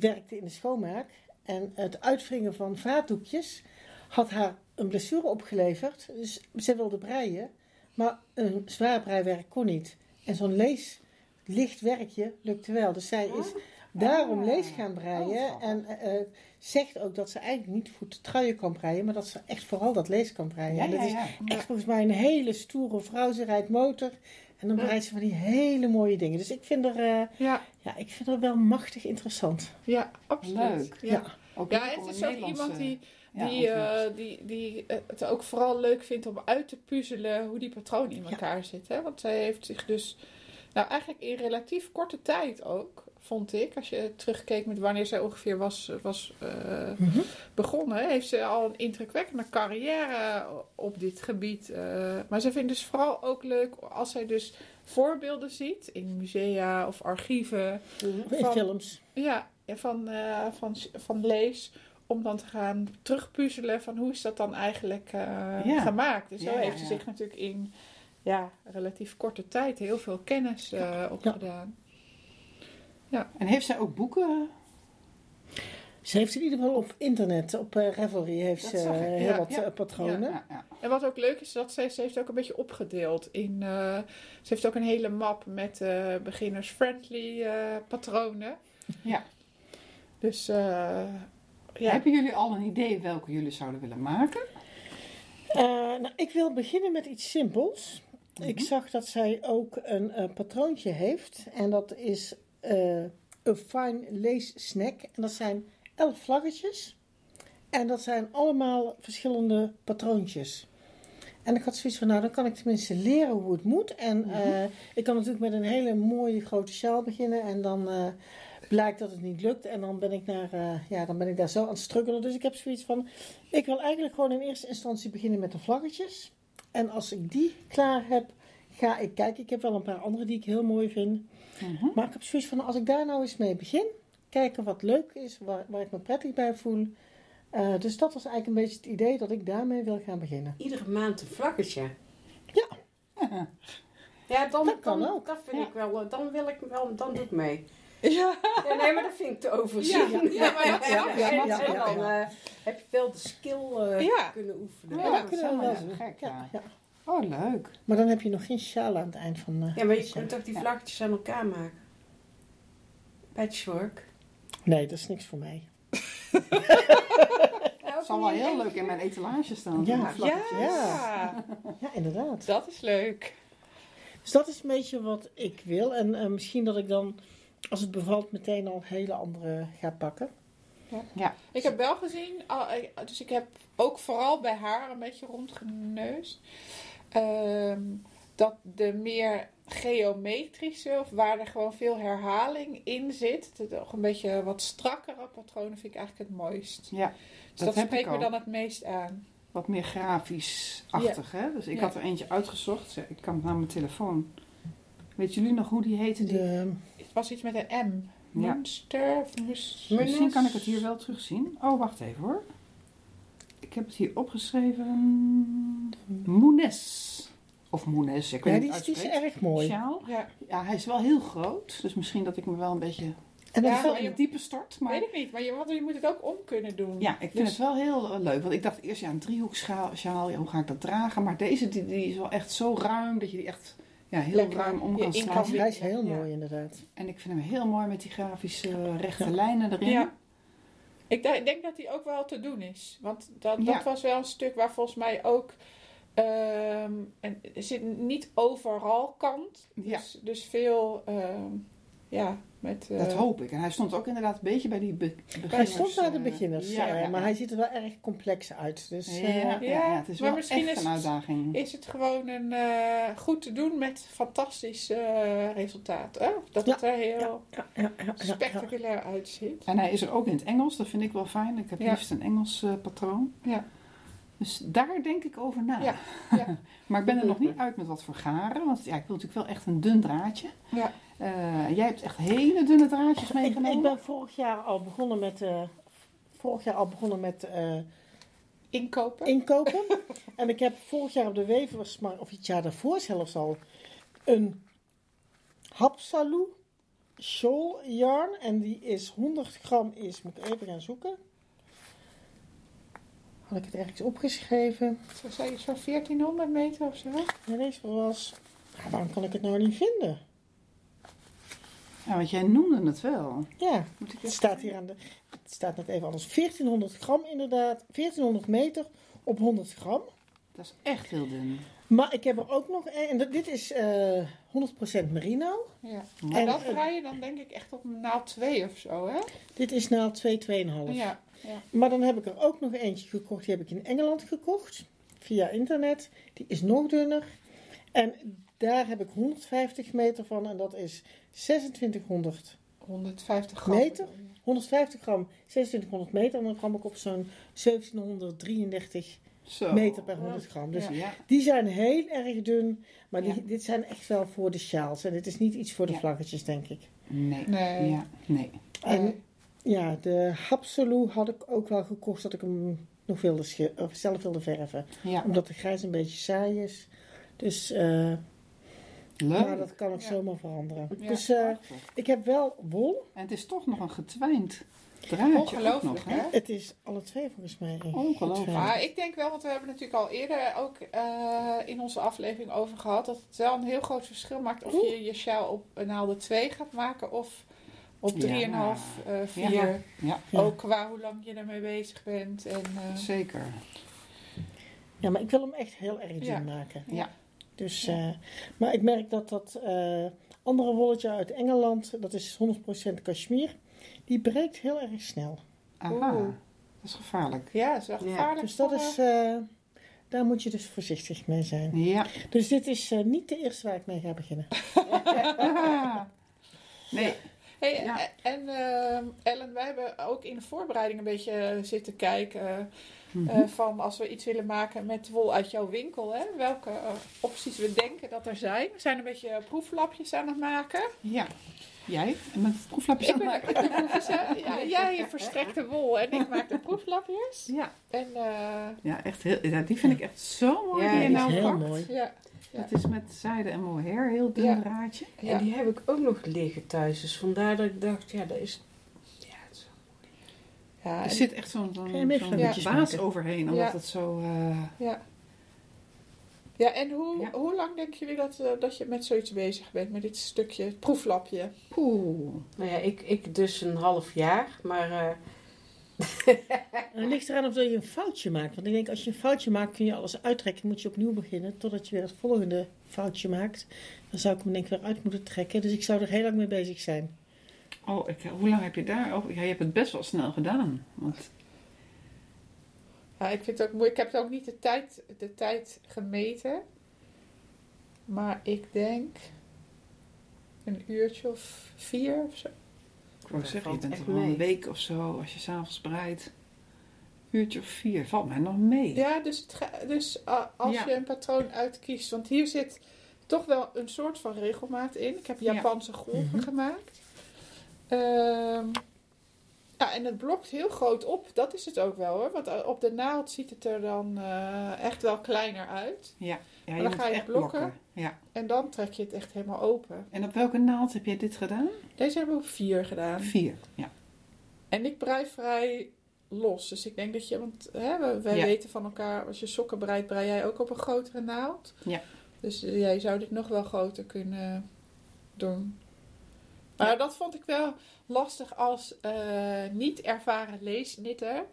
werkte in de schoonmaak en het uitwringen van vaatdoekjes had haar een blessure opgeleverd. Dus ze wilde breien, maar een zwaar breiwerk kon niet. En zo'n lees, licht werkje lukte wel. Dus zij is daarom Ah. lees gaan breien Oh, en eh, eh, zegt ook dat ze eigenlijk niet goed truien kan breien, maar dat ze echt vooral dat lees kan breien. Ja, En dat ja, is ja. echt volgens mij een hele stoere vrouw. Ze rijdt motor en dan breidt ze van die hele mooie dingen. Dus ik vind er... eh, ja, ja, ik vind dat wel machtig interessant. ja, absoluut. Leuk. Ja, Ja. Ook ja het is ook iemand die, die, die, die het ook vooral leuk vindt om uit te puzzelen hoe die patronen in Ja. elkaar zitten. Hè? Want zij heeft zich dus, nou eigenlijk in relatief korte tijd ook, vond ik. Als je terugkeek met wanneer zij ongeveer was, was eh, Mhm. begonnen, heeft ze al een indrukwekkende carrière op dit gebied. Eh, maar ze vindt dus vooral ook leuk als zij dus voorbeelden ziet in musea of archieven. Van- films. Ja, en van, eh, van, van lees. Om dan te gaan terugpuzzelen van hoe is dat dan eigenlijk Ja. gemaakt. En zo Ja, heeft ze zich natuurlijk in ja, relatief korte tijd heel veel kennis opgedaan. En heeft zij ook boeken? Ze heeft in ieder geval op internet, op eh, Revelry, heeft ze ik, heel ja, wat ja. eh, patronen. Ja, ja. En wat ook leuk is, dat ze, ze heeft ook een beetje opgedeeld in. eh, ze heeft ook een hele map met eh beginners-friendly eh, patronen. Ja. Dus eh, ja. Hebben jullie al een idee welke jullie zouden willen maken? Eh, nou, ik wil beginnen met iets simpels. Ik Mhm. zag dat zij ook een eh, patroontje heeft. En dat is eh, een fine lace snack. En dat zijn elf vlaggetjes. En dat zijn allemaal verschillende patroontjes. En ik had zoiets van, nou dan kan ik tenminste leren hoe het moet. En eh, ik kan natuurlijk met een hele mooie grote sjaal beginnen. En dan eh, blijkt dat het niet lukt. En dan ben ik, naar, eh, ja, dan ben ik daar zo aan het struggelen. Dus ik heb zoiets van, ik wil eigenlijk gewoon in eerste instantie beginnen met de vlaggetjes. En als ik die klaar heb, ga ik kijken. Ik heb wel een paar andere die ik heel mooi vind. Mhm. Maar ik heb zoiets van, als ik daar nou eens mee begin, kijken wat leuk is, waar, waar ik me prettig bij voel. Eh, dus dat was eigenlijk een beetje het idee dat ik daarmee wil gaan beginnen. Iedere maand een vlaggetje. Ja. Ja, dan, Dat kan dan, ook. Dat vind Ja. ik wel, eh, dan wil ik wel, dan doe ik mee. Ja. Ja, nee, maar dat vind ik te overzien. Ja, ja, maar dat snap En- ja, en ja, dan eh, heb je wel de skill eh, Ja. kunnen oefenen. Ja, dat kunnen we wel gek, ja. Oh, leuk. Maar dan heb je nog geen sjaal aan het eind van eh, Ja, maar je kunt toch die Ja. vlaggetjes aan elkaar maken? Patchwork. Nee, dat is niks voor mij. Het zal wel heel leuk in mijn etalage staan. Ja. Ja. Ja, inderdaad. dat is leuk. Dus dat is een beetje wat ik wil. En eh, misschien dat ik dan, als het bevalt, meteen al hele andere ga pakken. Ik heb wel gezien, al- eh, dus ik heb ook vooral bij haar een beetje rondgeneust. Ehm, dat de meer geometrische, of waar er gewoon veel herhaling in zit, toch een beetje wat strakkere patronen vind ik eigenlijk het mooist. Ja, Dus dat dat, heb ik spreekt me dan het meest aan. wat meer grafisch-achtig. hè? Dus ik Ja. had er eentje uitgezocht. Ik kan het naar mijn telefoon. Weet jullie nog hoe die heette? Die? De, Het was iets met een M. Ja. Monster of mus- Misschien kan ik het hier wel terugzien. Oh, wacht even hoor. Ik heb het hier opgeschreven. Moenes. Of Moenes, ik weet ja, niet die is, die is erg mooi. Sjaal. Ja, Ja, hij is wel heel groot. Dus misschien dat ik me wel een beetje En dan Ja, maar in het diepe stort. Maar weet ik niet, maar je, want je moet het ook om kunnen doen. ja, ik vind Dus- het wel heel eh, leuk. Want ik dacht eerst, ja, een driehoekschaal, sjaal, ja, hoe ga ik dat dragen? Maar deze die, die is wel echt zo ruim dat je die echt ja, heel Lekker ruim om kan slaan. hij is heel Ja. mooi inderdaad. En ik vind hem heel mooi met die grafische rechte Ja. lijnen erin. Ja. Ik de- denk dat die ook wel te doen is. Want dat, dat Ja. was wel een stuk waar volgens mij ook. ehm, en zit niet overal kant. Dus, dus veel. ehm, ja, met. eh, Dat hoop ik. En hij stond ook inderdaad een beetje bij die be beginners. Hij stond bij de eh, beginners, ja, ja, maar hij ziet er wel erg complex uit. Dus, Ja, eh, ja, ja, Ja, het is maar wel misschien echt is een het- uitdaging. Is het gewoon een eh, goed te doen met fantastisch eh, resultaat. Hè? Dat Ja, het er heel ja, ja, ja, ja, ja. spectaculair uitziet. En hij is er ook in het Engels, dat vind ik wel fijn. Ik heb Ja. liefst een Engels patroon. Ja. Dus daar denk ik over na. Ja, ja. Maar ik ben er nog niet uit met wat voor garen. Want ja, ik wil natuurlijk wel echt een dun draadje. Ja. Eh, jij hebt echt hele dunne draadjes meegenomen. ik ben vorig jaar al begonnen met, eh, vorig jaar al begonnen met eh, Inkopen. inkopen. en ik heb vorig jaar op de Weversmarkt, of het jaar daarvoor zelfs al, een Hapsalou shawl yarn. En die is 100 gram, is, moet ik even gaan zoeken. Had ik het ergens opgeschreven? Zo zei je zo'n 1400 meter of zo? Nee, deze was... Ja, waarom kan ik het nou niet vinden? Ja, want jij noemde het wel. Ja, Moet ik het staat hier aan de... Het staat net even anders. 1400 gram inderdaad. 1400 meter op 100 gram. Dat is echt heel dun. Maar ik heb er ook nog... een- En dit is eh 100% merino. Ja. Ja. En dat ga je dan denk ik echt op naald 2 of zo, hè? Dit is naald 2, 2,5. Ja. ja. Maar dan heb ik er ook nog eentje gekocht. Die heb ik in Engeland gekocht. Via internet. Die is nog dunner. En daar heb ik 150 meter van. En dat is 2600 150 gram. Meter? bedoel je? 150 gram, 2600 meter. En dan kwam ik op zo'n 1733 Zo. meter per 100 gram. Dus Ja. ja. die zijn heel erg dun. Maar die, Ja. dit zijn echt wel voor de sjaals. En dit is niet iets voor de Ja. vlaggetjes, denk ik. Nee. Nee. Ja. Nee. En Nee. ja, de Hapsolu had ik ook wel gekocht dat ik hem nog wilde zelf wilde verven. Ja. Omdat de grijs een beetje saai is. Dus, eh, Leuk. maar dat kan ook Ja. zomaar veranderen. Ja, Dus eh, ik heb wel wol. En het is toch nog een getwijnd draadje Ongelooflijk, nog, hè? Het is alle twee volgens mij. Ongelooflijk. Maar ik denk wel, want we hebben natuurlijk al eerder ook eh, in onze aflevering over gehad, dat het wel een heel groot verschil maakt of je je sjaal op een naalde 2 gaat maken of op 3,5, Ja. eh 4. Ja. Ja, Ja. Ook qua hoe lang je ermee bezig bent. En, eh, zeker. Ja, maar ik wil hem echt heel erg dun Ja. maken. Ja. Dus, eh, maar ik merk dat dat eh, andere wolletje uit Engeland, dat is 100% cashmere, die breekt heel erg snel. Aha. Oeh. Dat is gevaarlijk. ja, dat is Ja. gevaarlijk. Dus dat is, eh, daar moet je dus voorzichtig mee zijn. Ja. Dus dit is eh, niet de eerste waar ik mee ga beginnen. nee. Hey, Ja. En ehm, Ellen, wij hebben ook in de voorbereiding een beetje zitten kijken Mhm. eh, van als we iets willen maken met wol uit jouw winkel. Hè, welke eh, opties we denken dat er zijn. We zijn een beetje proeflapjes aan het maken. Ja. Jij? En met proeflapjes Ik aan ben het proefjes aan- ja, jij verstrekt de wol en ik maak de proeflapjes. Ja. En eh, Ja, echt heel, ja, die vind ik echt zo mooi Ja, die je die is nou heel pakt. mooi. ja, Ja. Het is met zijde en mohair, heel dun Ja. draadje. ja. En die heb ik ook nog liggen thuis. Dus vandaar dat ik dacht, ja, dat is... Ja, Er zit echt zo'n baas overheen, omdat Ja. het zo... eh, ja. Ja, en hoe, Ja. hoe lang denk jullie dat, eh, dat je met zoiets bezig bent, met dit stukje, het proeflapje? Poeh. Nou ja, ik, ik dus een half jaar. Maar eh, En het ligt eraan of je een foutje maakt. Want ik denk, als je een foutje maakt, kun je alles uittrekken. moet je opnieuw beginnen, totdat je weer het volgende foutje maakt. Dan zou ik hem denk ik weer uit moeten trekken. Dus ik zou er heel lang mee bezig zijn. Oh, ik, hoe lang heb je daar over? Ja, je hebt het best wel snel gedaan. Want, Ja, ik vind het ook moeilijk. Ik heb ook niet de tijd, de tijd gemeten. Maar ik denk een uurtje of vier of zo. ik wou zeggen, je bent er wel een week of zo, als je s'avonds breidt. Uurtje of vier, valt mij nog mee. Ja, dus, het dus als Ja. je een patroon uitkiest. Want hier zit toch wel een soort van regelmaat in. Ik heb Ja. Japanse golven Mhm. gemaakt. Ehm, ja, en het blokt heel groot op. Dat is het ook wel hoor. Want eh, op de naald ziet het er dan eh, echt wel kleiner uit. Ja, ja dan je moet ga je echt blokken. blokken. Ja. En dan trek je het echt helemaal open. En op welke naald heb je dit gedaan? Deze hebben we op vier gedaan. Vier. Ja. En ik brei vrij los. Dus ik denk dat je, want hè, we- wij Ja. weten van elkaar, als je sokken breidt, brei jij ook op een grotere naald. Ja. Dus eh, jij zou dit nog wel groter kunnen doen. Maar dat vond ik wel lastig als eh, niet ervaren leesnitter.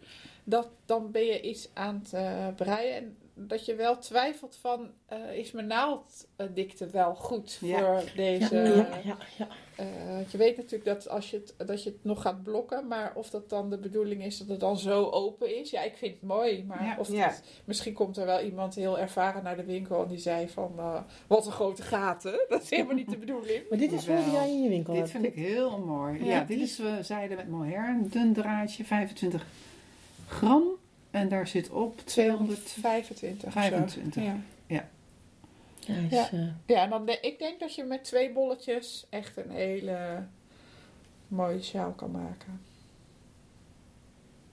Dat, dan ben je iets aan het eh, breien. En dat je wel twijfelt van, eh, is mijn naalddikte wel goed Ja. voor deze... ja, ja, ja, ja. Eh, want je weet natuurlijk dat, als je het, dat je het nog gaat blokken, maar of dat dan de bedoeling is dat het dan zo open is. Ja, ik vind het mooi, maar Ja. of misschien komt er wel iemand heel ervaren naar de winkel en die zei van, eh, wat een grote gaten. Dat is helemaal niet de bedoeling. Maar dit is Wel. jij in je winkel Dit hebt. vind ik heel mooi. Ja, Ja, dit die- is uh, zijde met mohair, een dun draadje, 25 gram. En daar zit op 225. 225. Ja. Ja, is, Ja. eh, ja, dan de, ik denk dat je met twee bolletjes echt een hele mooie sjaal kan maken.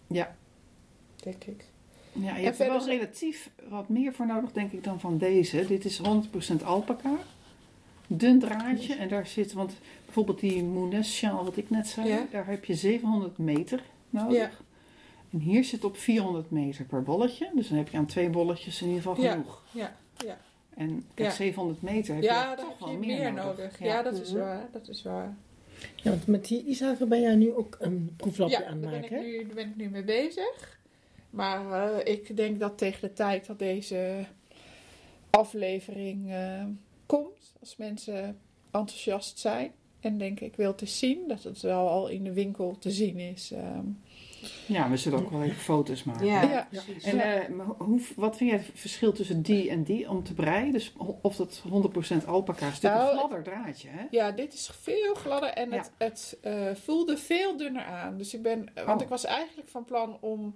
Ja. Denk ik. Ja, je En hebt er wel relatief wat meer voor nodig, denk ik, dan van deze. Dit is 100% alpaca. Dun draadje. En daar zit, want bijvoorbeeld die Mounes sjaal, wat ik net zei, Ja. daar heb je 700 meter nodig. Ja. En hier zit op 400 meter per bolletje. Dus dan heb je aan twee bolletjes in ieder geval Ja. genoeg. Ja, ja. En kijk, Ja. 700 meter heb Ja, je toch heb wel je meer, meer nodig. Ja, dat is Mhm. waar. Dat is waar. ja, want met die Isager ben jij nu ook een proeflapje ja, aan het ben, ik maken. nu, daar ben ik nu mee bezig. Maar eh, ik denk dat tegen de tijd dat deze aflevering eh, komt, als mensen enthousiast zijn en denken ik wil het eens zien, dat het wel al in de winkel te zien is. ehm, Ja, we zullen ook wel even foto's maken. Ja, Ja. precies. En eh, hoe, wat vind jij het verschil tussen die en die om te breien? Dus of dat 100% alpaca is natuurlijk Nou, een gladder draadje, hè? Ja, dit is veel gladder en Ja. het, het eh, voelde veel dunner aan. Dus ik ben, want Oh. ik was eigenlijk van plan om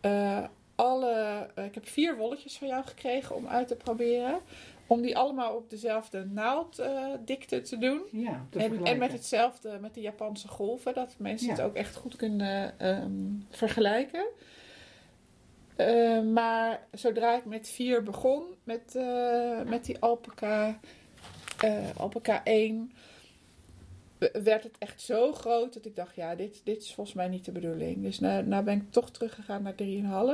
eh, alle, eh, ik heb vier wolletjes van jou gekregen om uit te proberen. Om die allemaal op dezelfde naaddikte te doen. Ja, te En, met hetzelfde, met de Japanse golven, dat mensen Ja. het ook echt goed kunnen ehm, vergelijken. Eh, maar zodra ik met vier begon, met, eh, met die Alpaca, eh, Alpaca 1, w- werd het echt zo groot dat ik dacht, ja, dit, dit is volgens mij niet de bedoeling. Dus nou, nou ben ik toch teruggegaan naar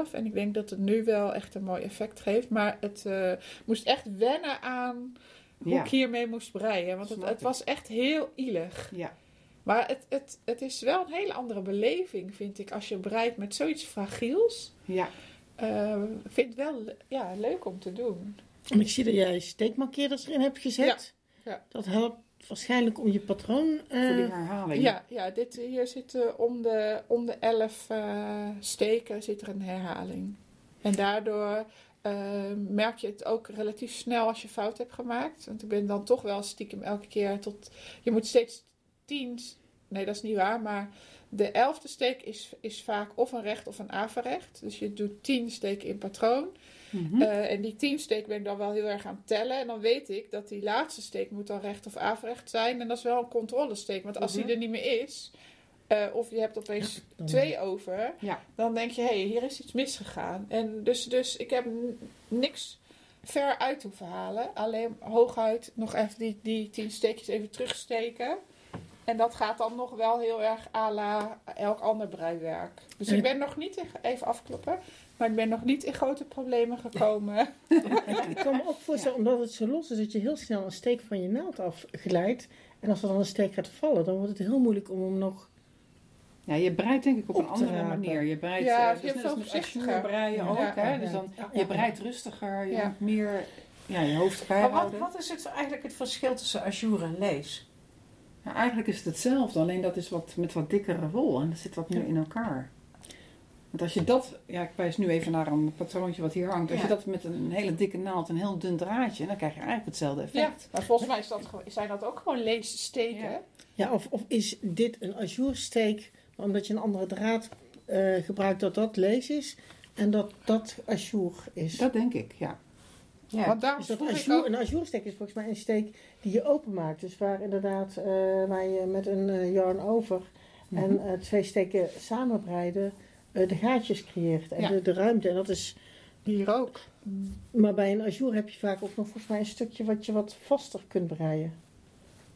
3,5. En ik denk dat het nu wel echt een mooi effect geeft. Maar het eh, moest echt wennen aan hoe Ja. ik hiermee moest breien. Want het, het was echt heel ielig. Ja, Maar het, het, het is wel een hele andere beleving, vind ik, als je breidt met zoiets fragiels. ja. Eh, ik vind het wel ja, leuk om te doen. En ik zie dat jij steekmarkeerders erin hebt gezet. Ja, ja. Dat helpt waarschijnlijk om je patroon... eh, voor die herhaling. Ja, ja dit, hier zit eh, om, de, om de elf eh, steken zit er een herhaling. En daardoor eh, merk je het ook relatief snel als je fout hebt gemaakt. Want ik ben dan toch wel stiekem elke keer tot... Je moet steeds tien... Nee, dat is niet waar, maar de elfde steek is, is vaak of een recht of een averecht. Dus je doet tien steken in patroon. Mhm. Eh, en die teamsteek ben ik dan wel heel erg aan het tellen. En dan weet ik dat die laatste steek moet dan recht of averecht zijn. En dat is wel een controlesteek. Want als Mhm. die er niet meer is, eh, of je hebt opeens dan- twee over, Ja. dan denk je, hé, hey, hier is iets misgegaan. En dus, dus ik heb niks ver uit hoeven halen. Alleen hooguit nog even die, die tien steekjes even terugsteken. En dat gaat dan nog wel heel erg à la elk ander breiwerk. Dus ik ben nog niet, even afkloppen, maar ik ben nog niet in grote problemen gekomen. Ik kan me ook voorstellen, omdat het zo los is, dat je heel snel een steek van je naald afglijdt. En als er dan een steek gaat vallen, dan wordt het heel moeilijk om hem nog... Ja, je breidt denk ik op een Op andere rapen. manier. Je breidt, Ja, eh, je dus hebt net als met breien ook, Ja. hè? Ja, Dus dan, ja, je breidt rustiger, je Ja. moet meer ja, je hoofd Maar wat, wat is het eigenlijk het verschil tussen ajour en lees? Ja, eigenlijk is het hetzelfde, alleen dat is wat, met wat dikkere wol en dat zit wat meer Ja. in elkaar. Want als je dat, ja ik wijs nu even naar een patroontje wat hier hangt. Als Ja. je dat met een hele dikke naald en een heel dun draadje, dan krijg je eigenlijk hetzelfde Ja, effect. maar volgens mij is dat, zijn dat ook gewoon leessteken. Ja. Ja, of, of is dit een ajoursteek, maar omdat je een andere draad eh, gebruikt, dat dat lees is en dat dat ajour is? Dat denk ik, ja. Ja. Want daarom Dus dat ajour, ook- een ajoursteek is volgens mij een steek die je openmaakt. Dus waar inderdaad, eh, waar je met een eh, yarn over en Mhm. eh, twee steken samenbreiden de gaatjes creëert en Ja. de, de ruimte. En dat is, hier ook. maar bij een ajour heb je vaak ook nog volgens mij een stukje wat je wat vaster kunt breien.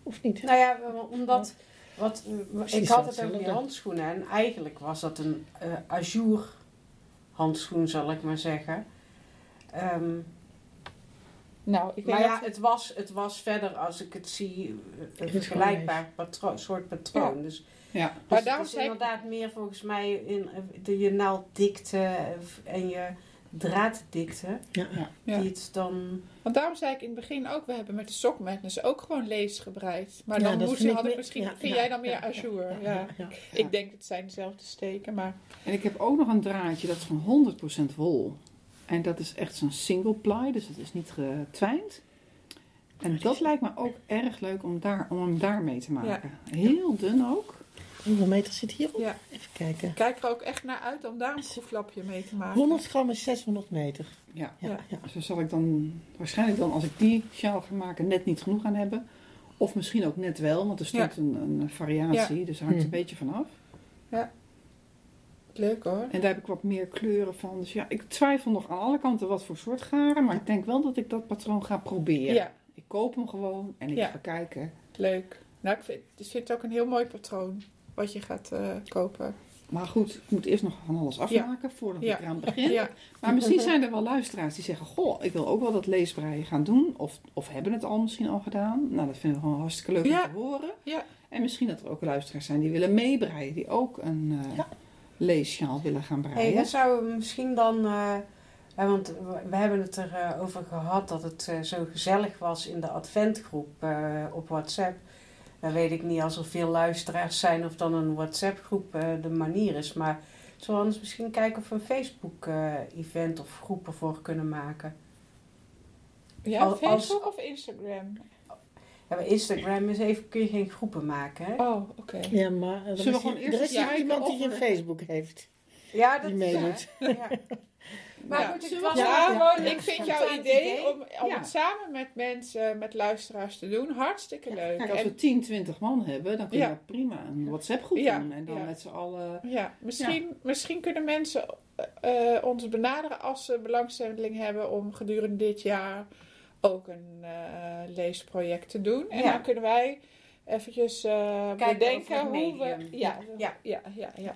Of niet? Nou ja, omdat wat, Precies ik had het over die handschoenen en eigenlijk was dat een eh ajour handschoen, zal ik maar zeggen. Ehm, Nou, ik denk maar ja, dat... het was, het was verder, als ik het zie, een vergelijkbaar patro- soort patroon. Dus, Ja, dus Maar het daarom is zei ik- inderdaad meer volgens mij in eh, de, je naalddikte en je draaddikte. Ja. Ja. Die het dan... Want daarom zei ik in het begin ook, we hebben met de Sock Madness ook gewoon lees gebreid. Maar Ja, dan moest, ik had ik misschien, ja, vind ja, jij dan meer ja, ja, ajour? Ja, ja, ja. Ik denk het zijn dezelfde steken, maar... En ik heb ook nog een draadje, dat is van 100% wol. En dat is echt zo'n single ply, dus het is niet getwijnd. En dat lijkt me ook erg leuk om, daar, om hem daarmee te maken. Heel dun ook. Hoeveel meter zit hierop? Ja. Even kijken. Ik kijk er ook echt naar uit om daar een proeflapje mee te maken. 100 gram is 600 meter. Ja. Ja, Ja. ja. Dus daar zal ik dan waarschijnlijk dan, als ik die sjaal ga maken, net niet genoeg aan hebben. Of misschien ook net wel, want er stond een, een variatie, dus daar hangt Hm. een beetje van af. Leuk hoor. En daar heb ik wat meer kleuren van. Dus ja, ik twijfel nog aan alle kanten wat voor soort garen. Maar ik denk wel dat ik dat patroon ga proberen. Ja, Ik koop hem gewoon en ik Ja. ga kijken. leuk. Nou, ik vind, ik vind het ook een heel mooi patroon wat je gaat eh, kopen. Maar goed, ik moet eerst nog van alles afmaken voordat Ja. ik eraan begin. Ja, Maar misschien zijn er wel luisteraars die zeggen... Goh, ik wil ook wel dat leesbreien gaan doen. Of, of hebben het al misschien al gedaan. Nou, dat vinden we gewoon hartstikke leuk Ja. om te horen. Ja. En misschien dat er ook luisteraars zijn die willen meebreien. Die ook een eh Ja. leessjaal willen gaan Hey, breien. dat zouden we misschien dan... eh, want we- hebben het erover over gehad dat het zo gezellig was in de adventgroep eh, op WhatsApp. Dan weet ik niet als er veel luisteraars zijn of dan een WhatsApp-groep eh, de manier is. Maar Zullen we anders misschien kijken of we een Facebook-event of groepen voor kunnen maken? Ja, Facebook of Instagram? Ja, bij Instagram is even, kun je geen groepen maken, hè? Oh, oké. Ja, maar er Zullen we is, gewoon hier- eerst er is hier kijken iemand die geen we- Facebook heeft. Ja, dat Die is meedoet. Ja. Maar Ja, goed, we was Ja, ik vind jouw idee om, om Ja. het samen met mensen, met luisteraars te doen, hartstikke leuk. Kijk, als En- we 10, 20 man hebben, dan kun je Ja. dat prima een WhatsApp-groep Ja, doen. En dan ja. met z'n allen... Ja, misschien, misschien kunnen mensen eh, eh, ons benaderen als ze belangstelling hebben om gedurende dit jaar ook een eh, leesproject te doen. En Ja. dan kunnen wij eventjes eh, Kijken bedenken hoe we... Ja. ja, ja, ja.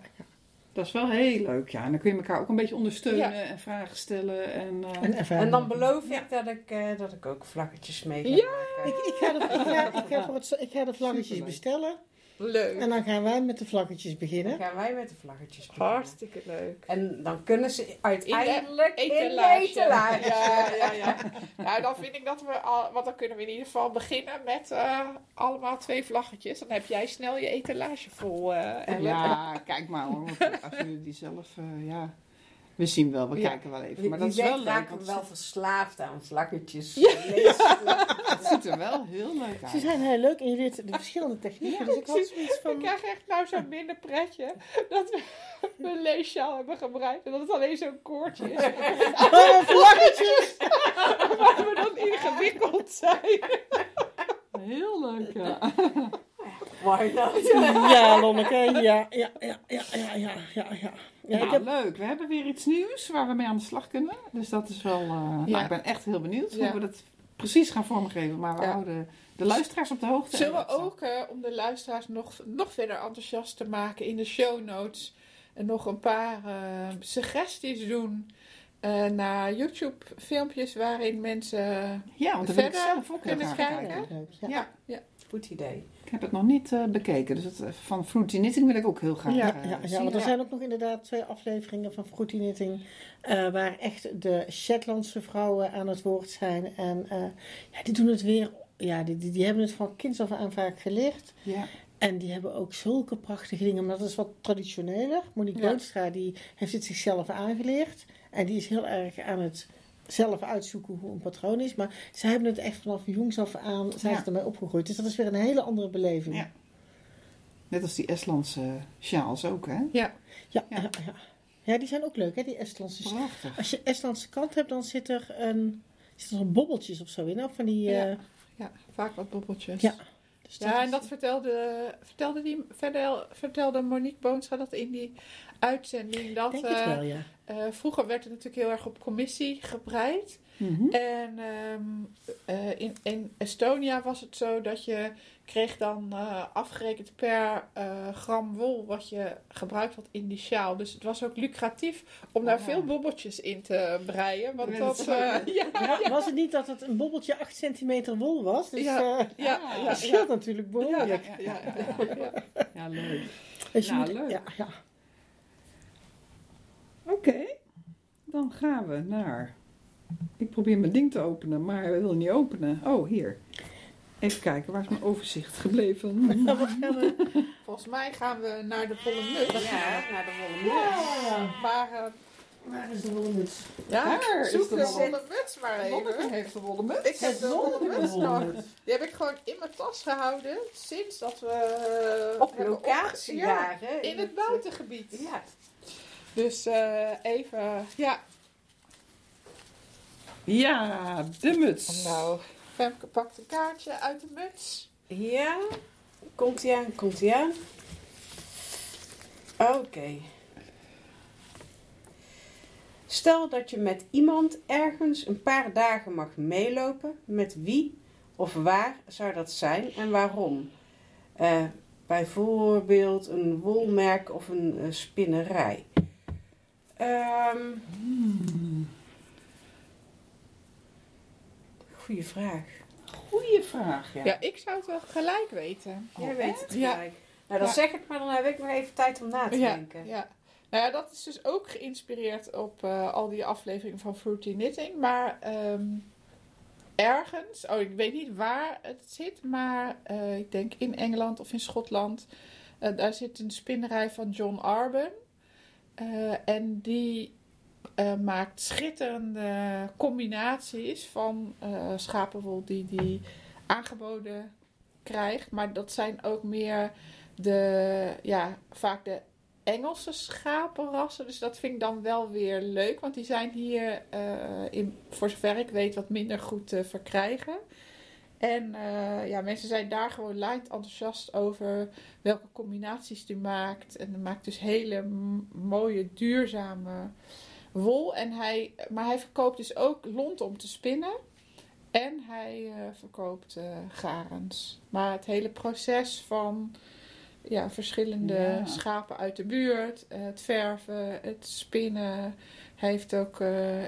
Dat is wel heel leuk, ja. En dan kun je elkaar ook een beetje ondersteunen en vragen stellen. En, eh, En, dan beloof ik dat ik, eh, dat ik ook vlaggetjes mee ga Ja. maken. ik, ik, ga de, ik, ga, ik, ga voor het, ik ga de vlaggetjes Superleuk. bestellen. Leuk. En dan gaan wij met de vlaggetjes Dan beginnen. gaan wij met de vlaggetjes beginnen. Hartstikke leuk. En dan kunnen ze uiteindelijk in de Etalage. etalage. Ja, ja, ja. Nou, dan vind ik dat we al, want dan kunnen we in ieder geval beginnen met eh, allemaal twee vlaggetjes. Dan heb jij snel je etalage vol. eh, en we- ja, kijk maar hoor. Als jullie die zelf... eh, ja, we zien wel, we Ja. kijken wel even. Wie, Maar dat is wel leuk, we wel verslaafd aan vlaggetjes. Ja. het ziet er wel heel leuk uit. Ze zijn heel leuk en je leert de verschillende technieken. dus ik had zoiets Ik van... krijg echt nou zo'n minder pretje dat we een leessjaal hebben gebruikt en dat het alleen zo'n koordje is. Oh, vlaggetjes! Waar we dan ingewikkeld zijn. Heel leuk, ja. Why not? Ja, Lonneke, ja, ja, ja, ja, ja, ja, ja, ja. ja Ja, heb, leuk. We hebben weer iets nieuws waar we mee aan de slag kunnen. Dus dat is wel... eh, Ja. Nou, ik ben echt heel benieuwd Ja. hoe we dat precies gaan vormgeven. Maar we Ja. houden de luisteraars op de hoogte. Zullen En we ook, eh, om de luisteraars nog, nog verder enthousiast te maken, in de show notes en nog een paar eh, suggesties doen eh, naar YouTube filmpjes waarin mensen... Ja, want verder zelf ook kunnen kijken? kijken. leuk, ja. Ja, Goed idee. Ik heb het nog niet eh, bekeken. Dus het, eh, van Fruity Knitting wil ik ook heel graag Ja, eh, Ja, ja, want er zijn ook nog inderdaad twee afleveringen van Fruity Knitting. eh, waar echt de Shetlandse vrouwen aan het woord zijn. En eh, ja, die doen het weer. Ja, die, die, die hebben het van kinds af aan vaak geleerd. Ja. En die hebben ook zulke prachtige dingen. Maar dat is wat traditioneler. Monique Ja. Die heeft het zichzelf aangeleerd. En die is heel erg aan het zelf uitzoeken hoe een patroon is. Maar zij hebben het echt vanaf jongs af aan zijn ze ermee opgegroeid. Dus dat is weer een hele andere beleving. Ja. Net als die Estlandse sjaals ook, hè? Ja, Ja. ja. Ja, ja. die zijn ook leuk, hè, die Estlandse Prachtig. Als je Estlandse kant hebt, dan zit er een, zit er een bobbeltjes of zo in. Of van die, Ja. eh, Ja, vaak wat bobbeltjes. Ja. dus Ja, en dat vertelde, vertelde, die, vertel, vertelde Monique Boonstra dat in die uitzending. Dat, denk het eh, wel, ja. eh, vroeger werd het natuurlijk heel erg op commissie gebreid. Mhm. En ehm, eh, in, in Estonia was het zo dat je kreeg dan eh, afgerekend per eh, gram wol wat je gebruikt had in die sjaal. Dus het was ook lucratief om daar Ah. veel bobbeltjes in te breien. Want Ja, dat, eh, ja, Ja, Was het niet dat het een bobbeltje 8 centimeter wol was? Dus Ja. eh, ja, ja, dat ja, scheelt natuurlijk ja, behoorlijk. ja, ja, ja, ja. Ja, leuk. Dus moet- leuk. Ja, ja. Oké, dan gaan we naar. Ik probeer mijn ding te openen, maar hij wil niet openen. Oh, hier. Even kijken, waar is mijn overzicht gebleven? We- Volgens mij gaan we naar de volle muts. Ja, naar de wollen muts. Ja, Maar eh, waar is de wollen muts? ja, Daar is zoek de de wollen- volle muts maar Lonneke even. heeft de wollen muts. Ik heb de volle muts nog. wollen muts. Die heb ik gewoon in mijn tas gehouden sinds dat we eh, Op hebben locatie hè? in het buitengebied. Ja. Dus eh, even, ja. Ja, de muts. Nou, Femke pakt een kaartje uit de muts. Ja. Komt ie aan, komt ie aan. Oké. Stel dat je met iemand ergens een paar dagen mag meelopen. Met wie of waar zou dat zijn en waarom? Eh, bijvoorbeeld een wolmerk of een eh, spinnerij. Ehm Goeie vraag. Goeie vraag, ja. Ja, ik zou het wel gelijk weten. Jij weet het Ja. gelijk. Nou, dan Ja. zeg ik maar, dan heb ik nog even tijd om na te Ja, denken. ja. Nou ja, dat is dus ook geïnspireerd op eh, al die afleveringen van Fruity Knitting. Maar ehm, ergens, oh ik weet niet waar het zit, maar eh, ik denk in Engeland of in Schotland. eh, daar zit een spinnerij van John Arben. Eh, en die eh, maakt schitterende combinaties van eh, schapenwol die die aangeboden krijgt. Maar dat zijn ook meer de, ja, vaak de Engelse schapenrassen. Dus dat vind ik dan wel weer leuk. Want die zijn hier, in, voor zover ik weet, wat minder goed te verkrijgen. En eh, ja, mensen zijn daar gewoon lijnt enthousiast over welke combinaties die maakt. En hij maakt dus hele mooie, duurzame wol. En hij, maar hij verkoopt dus ook lont om te spinnen. En hij eh, verkoopt eh, garens. Maar het hele proces van ja, verschillende Ja. schapen uit de buurt, het verven, het spinnen. Hij heeft ook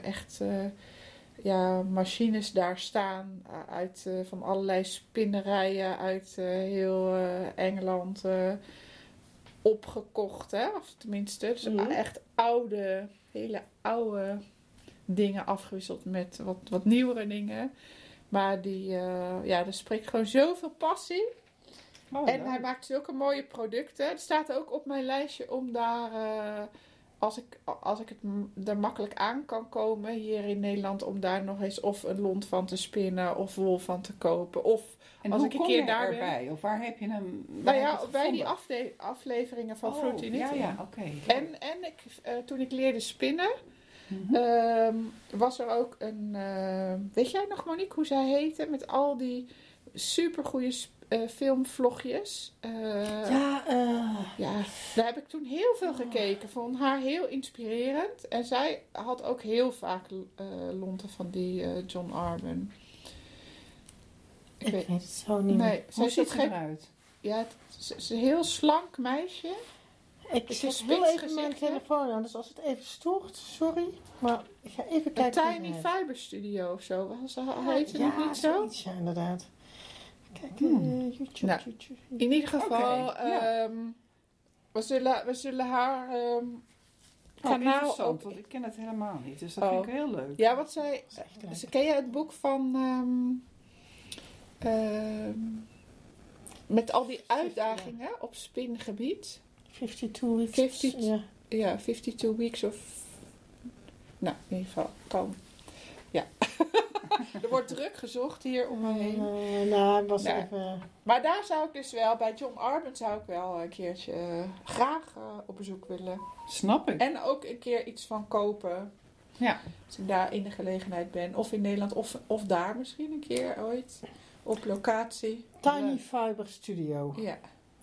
echt ja, machines daar staan eh, uit, eh, van allerlei spinnerijen uit eh, heel Engeland opgekocht. Hè? Of tenminste, dus Mhm. echt oude, hele oude dingen afgewisseld met wat, wat nieuwere dingen. Maar die, ja, er spreekt gewoon zoveel passie. Oh, En hij maakt zulke mooie producten. Het staat ook op mijn lijstje om daar, als, ik, als ik het er makkelijk aan kan komen hier in Nederland, om daar nog eens of een lont van te spinnen of wol van te kopen. Of, En als ik een keer je daar erbij? Of waar heb je hem nou ja, bij die afde- afleveringen van Oh, Ja, ja, oké. En, en ik, eh, toen ik leerde spinnen, Mhm. ehm, was er ook een. eh, weet jij nog, Monique, hoe zij heette? Met al die supergoeie sp- eh, filmvlogjes. Eh, Ja, eh, ja, daar heb ik toen heel veel gekeken. Vond haar heel inspirerend. En zij had ook heel vaak eh, lonten van die eh, John Arben. Ik ik weet weet het zo niet. Nee, Hoe ziet ze geen. eruit? Ja, het is- ze is een heel slank meisje. Ik zet een heel even mijn telefoon aan, dus als het even stoort, sorry. Maar ik ga even Een kijken. hoe Tiny. Fiber Studio of zo. Ze, Ja, heette ja, het niet zo? ja, inderdaad. Kijk, Hmm. eh, YouTube, Nou, YouTube. In ieder geval, Oké, ja. ehm, we, zullen, we zullen haar ehm, Oh, kanaal interessant, ook... want ik ken het helemaal niet. Dus dat Oh. vind ik heel leuk. Ja, wat zij... Ze ken je het boek van... ehm, ehm, met al die uitdagingen op spingebied. 52 weeks. 52 Ja. Ja, 52 weeks of... Nou, in ieder geval, kan. Ja. er wordt druk gezocht hier om me heen. Eh, nou, was Nou, even... Maar daar zou ik dus wel, bij John Arben zou ik wel een keertje eh, graag eh, op bezoek willen. Snap ik. En ook een keer iets van kopen. Ja. Als ik daar in de gelegenheid ben. Of in Nederland, of, of daar misschien een keer ooit. Op locatie. Tiny Fiber Studio. Ja.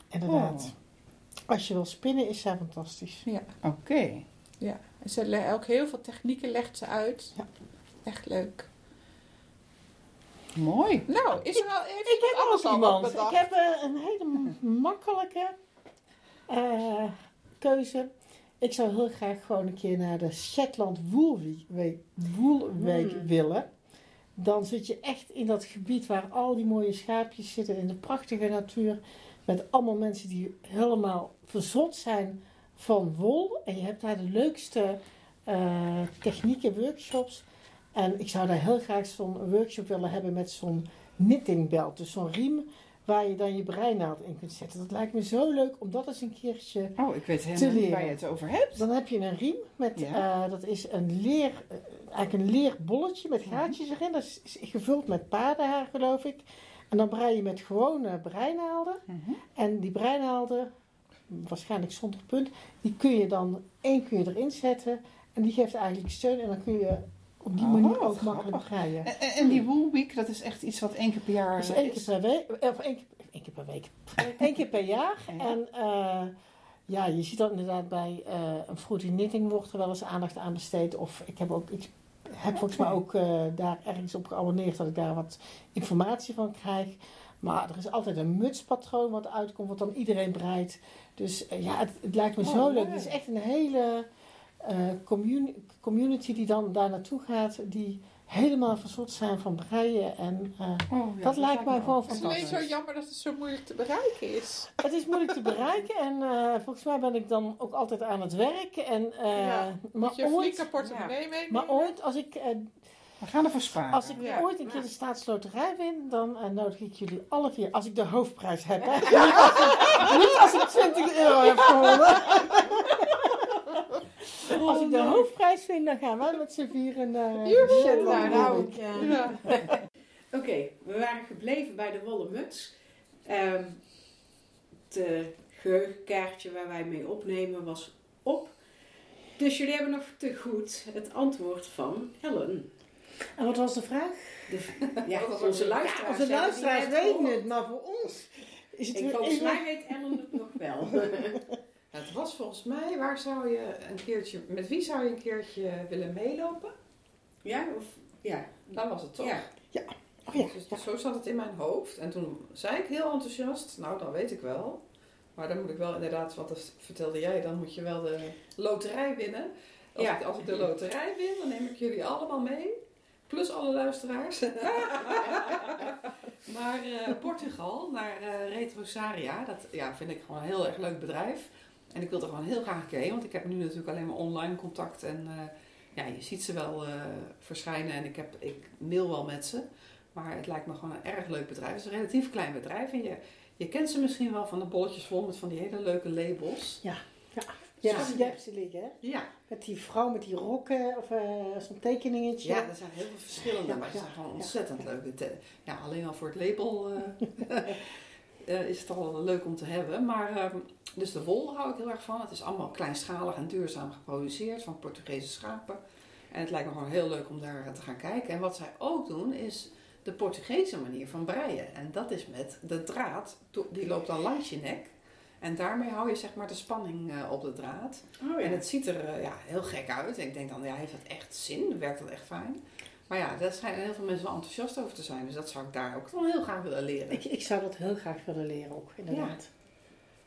Inderdaad. Oh. Als je wil spinnen is zij fantastisch. ja. Oké. ja. En ze le- ook heel veel technieken legt ze uit. Ja. Echt leuk. Mooi. Nou, is er al, heeft Ik heb ook al? Ik heb eh, een hele makkelijke eh, keuze. Ik zou heel graag gewoon een keer naar de Shetland Woolweek Week, Woolweek Hmm. willen. Dan zit je echt in dat gebied waar al die mooie schaapjes zitten in de prachtige natuur. Met allemaal mensen die helemaal verzot zijn van wol. En je hebt daar de leukste eh, technieken, workshops. En ik zou daar heel graag zo'n workshop willen hebben met zo'n knittingbelt. Dus zo'n riem waar je dan je breinaald in kunt zetten. Dat lijkt me zo leuk om dat eens een keertje... Oh, ik weet helemaal niet waar je het over hebt. Dan heb je een riem met, Ja. eh, dat is een leer, eh, eigenlijk een leerbolletje met gaatjes erin. Dat is, is gevuld met paardenhaar geloof ik. En dan brei je met gewone breinaalden. Mhm. En die breinaalden, waarschijnlijk zonder punt, die kun je dan één kun je erin zetten. En die geeft eigenlijk steun. En dan kun je op die Oh, manier ook makkelijk breien. En, en- die Wool Week, dat is echt iets wat één keer per jaar Dus één keer is. per week, of één keer, één keer per week, één keer per jaar. Ja. En eh, ja, je ziet dat inderdaad bij eh, een fruity knitting wordt er wel eens aandacht aan besteed. Of ik heb ook, ik heb volgens mij ook eh, daar ergens op geabonneerd dat ik daar wat informatie van krijg. Maar er is altijd een mutspatroon wat uitkomt, wat dan iedereen breidt. Dus ja, het, het lijkt me Oh, zo leuk. Het is echt een hele communi- community die dan daar naartoe gaat, die helemaal verzot zijn van breien. En eh, Oh, ja, Dat lijkt mij gewoon ook Het is alleen fantastisch. zo jammer dat het zo moeilijk te bereiken is. Het is moeilijk te bereiken en eh, volgens mij ben ik dan ook altijd aan het werk. En, eh, Ja, maar, Moet je een ooit, flinke portemonnee meenemen? maar ooit, als ik, eh, We gaan ervoor sparen. als ik Ja. ooit een keer de staatsloterij win, dan eh, nodig ik jullie alle vier, als ik de hoofdprijs heb. Hè? Niet, als ik, niet als ik 20 euro heb gewonnen. Als ik de hoofdprijs win, dan gaan we met z'n vieren naar! Shetland. Nou, ik. Ja. Oké, we waren gebleven bij de wollen muts. Ehm het geheugenkaartje waar wij mee opnemen was op. Dus jullie hebben nog te goed het antwoord van Ellen. En wat was de vraag? De, ja, Wat was onze luisteraars. Onze luisteraars weten het, maar voor ons is het weer volgens mij weet Ellen het nog wel. Het was volgens mij, waar zou je een keertje, met wie zou je een keertje willen meelopen? ja, of ja. Dat was het toch? Ja. Oh ja, Dus ja. zo zat het in mijn hoofd. En toen zei ik heel enthousiast, nou dan weet ik wel. Maar dan moet ik wel inderdaad, wat dat vertelde jij, dan moet je wel de loterij winnen. Als, Ja. ik, als ik de loterij win, dan neem ik jullie allemaal mee. Plus alle luisteraars. maar eh, Portugal, naar eh Retrosaria, dat ja, vind ik gewoon een heel erg leuk bedrijf. En ik wil er gewoon heel graag een keer heen, want ik heb nu natuurlijk alleen maar online contact. En eh, ja, je ziet ze wel eh, verschijnen en ik, heb, ik mail wel met ze. Maar het lijkt me gewoon een erg leuk bedrijf. Het is een relatief klein bedrijf. En je, je kent ze misschien wel van de bolletjes vol met van die hele leuke labels. Ja, Zo. je hebt ze liggen, hè? Ja, Met die vrouw met die rokken of eh, zo'n tekeningetje. ja er zijn heel veel verschillende, Ja, maar ze ja, zijn gewoon ja. ontzettend leuk. Ja, alleen al voor het label eh, eh, is het al leuk om te hebben. Maar, ehm, dus de wol hou ik heel erg van. Het is allemaal kleinschalig en duurzaam geproduceerd van Portugese schapen. En het lijkt me gewoon heel leuk om daar te gaan kijken. En wat zij ook doen is de Portugese manier van breien. En dat is met de draad, die loopt dan langs je nek. En daarmee hou je zeg maar de spanning eh, op de draad. Oh En het ziet er eh, ja, heel gek uit. En ik denk dan, ja, heeft dat echt zin? Werkt dat echt fijn? Maar ja, daar schijnen heel veel mensen wel enthousiast over te zijn. Dus dat zou ik daar ook wel heel graag willen leren. Ik, ik zou dat heel graag willen leren ook, inderdaad.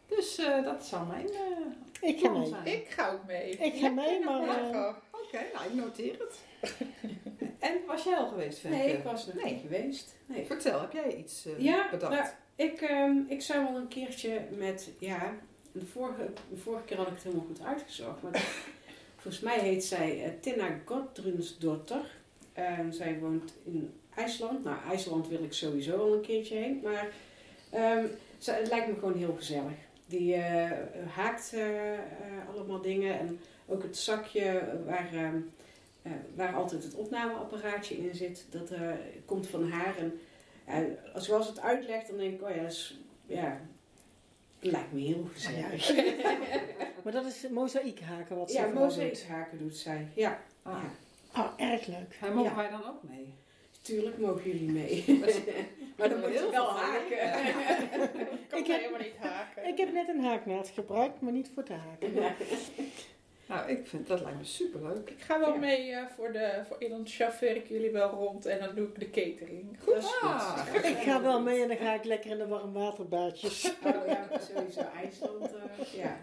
Dus eh, dat zou mijn eh, Ik ga mee. zijn. Ik ga ook mee. Ik ga mee, maar... Ja, eh, Oké, nou ik noteer het. en was jij al geweest, Femke? Nee, ik was nog Nee. niet geweest. Nee. Vertel, heb jij iets eh, Ja, bedacht? nou, ik, ehm, ik zou wel een keertje met, ja, de vorige, de vorige keer had ik het helemaal goed uitgezocht. Maar volgens mij heet zij eh, Tina Gudrunsdotter. En zij woont in IJsland. Nou, IJsland wil ik sowieso wel een keertje heen. Maar ehm, ze- het lijkt me gewoon heel gezellig. Die eh, haakt eh, eh, allemaal dingen. En ook het zakje waar, ehm, eh, waar altijd het opnameapparaatje in zit. Dat komt van haar. En zoals het uitlegt, dan denk ik, oh ja, dat is, ja, lijkt me heel gezellig. Maar dat is mozaïekhaken wat ze Ja, mozaïekhaken doet zij. Ja, Ah, ja. Oh, erg leuk. en mogen Ja. wij dan ook mee? tuurlijk mogen jullie mee. maar dan moet je Heel wel haken. Ik kan Ik heb- helemaal niet haken. Ik heb net een haaknaald gebruikt, maar niet voor te haken. Nou, ik vind dat lijkt me superleuk. Ik ga wel Ja. mee eh, voor de... Voor, dan chauffeer ik jullie wel rond en dan doe ik de catering. Dat is Ah. goed. Ik ga wel mee en dan ga ik lekker in de warmwaterbaadjes. Oh ja, sowieso IJsland. eh, ja.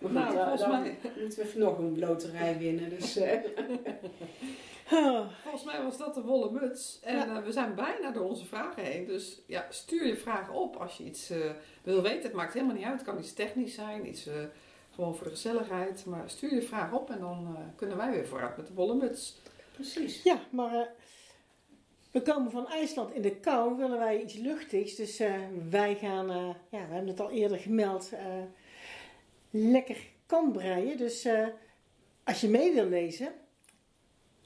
Maar goed, Nou, dan, volgens mij- moeten we nog een loterij winnen. Dus, eh, Oh, Volgens mij was dat de wollen muts. En eh, we zijn bijna door onze vragen heen. Dus ja, stuur je vragen op als je iets eh, wil weten. Het maakt helemaal niet uit. Het kan iets technisch zijn, iets eh, gewoon voor de gezelligheid. Maar stuur je vraag op en dan eh, kunnen wij weer vooruit met de wollen muts. precies. Ja, maar eh, we komen van IJsland in de kou, willen wij iets luchtigs. Dus eh, wij gaan, eh, ja, we hebben het al eerder gemeld, eh, lekker kan breien. Dus eh, als je mee wil lezen,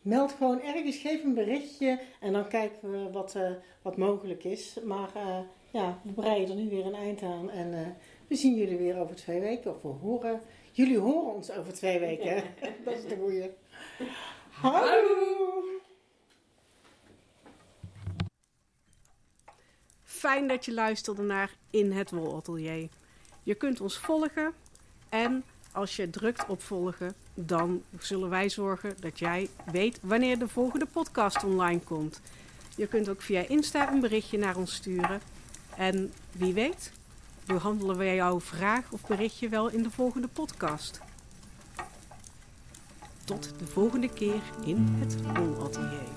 meld gewoon ergens, geef een berichtje en dan kijken we wat, eh, wat mogelijk is. Maar eh, ja, we breien er nu weer een eind aan en we zien jullie weer over twee weken. Of we horen, jullie horen ons over twee weken. Dat is de goeie. Hallo! Fijn dat je luisterde naar In het Wolatelier. Je kunt ons volgen en als je drukt op volgen, dan zullen wij zorgen dat jij weet wanneer de volgende podcast online komt. Je kunt ook via Insta een berichtje naar ons sturen. En wie weet, behandelen wij jouw vraag of berichtje wel in de volgende podcast. Tot de volgende keer in het Wolatelier.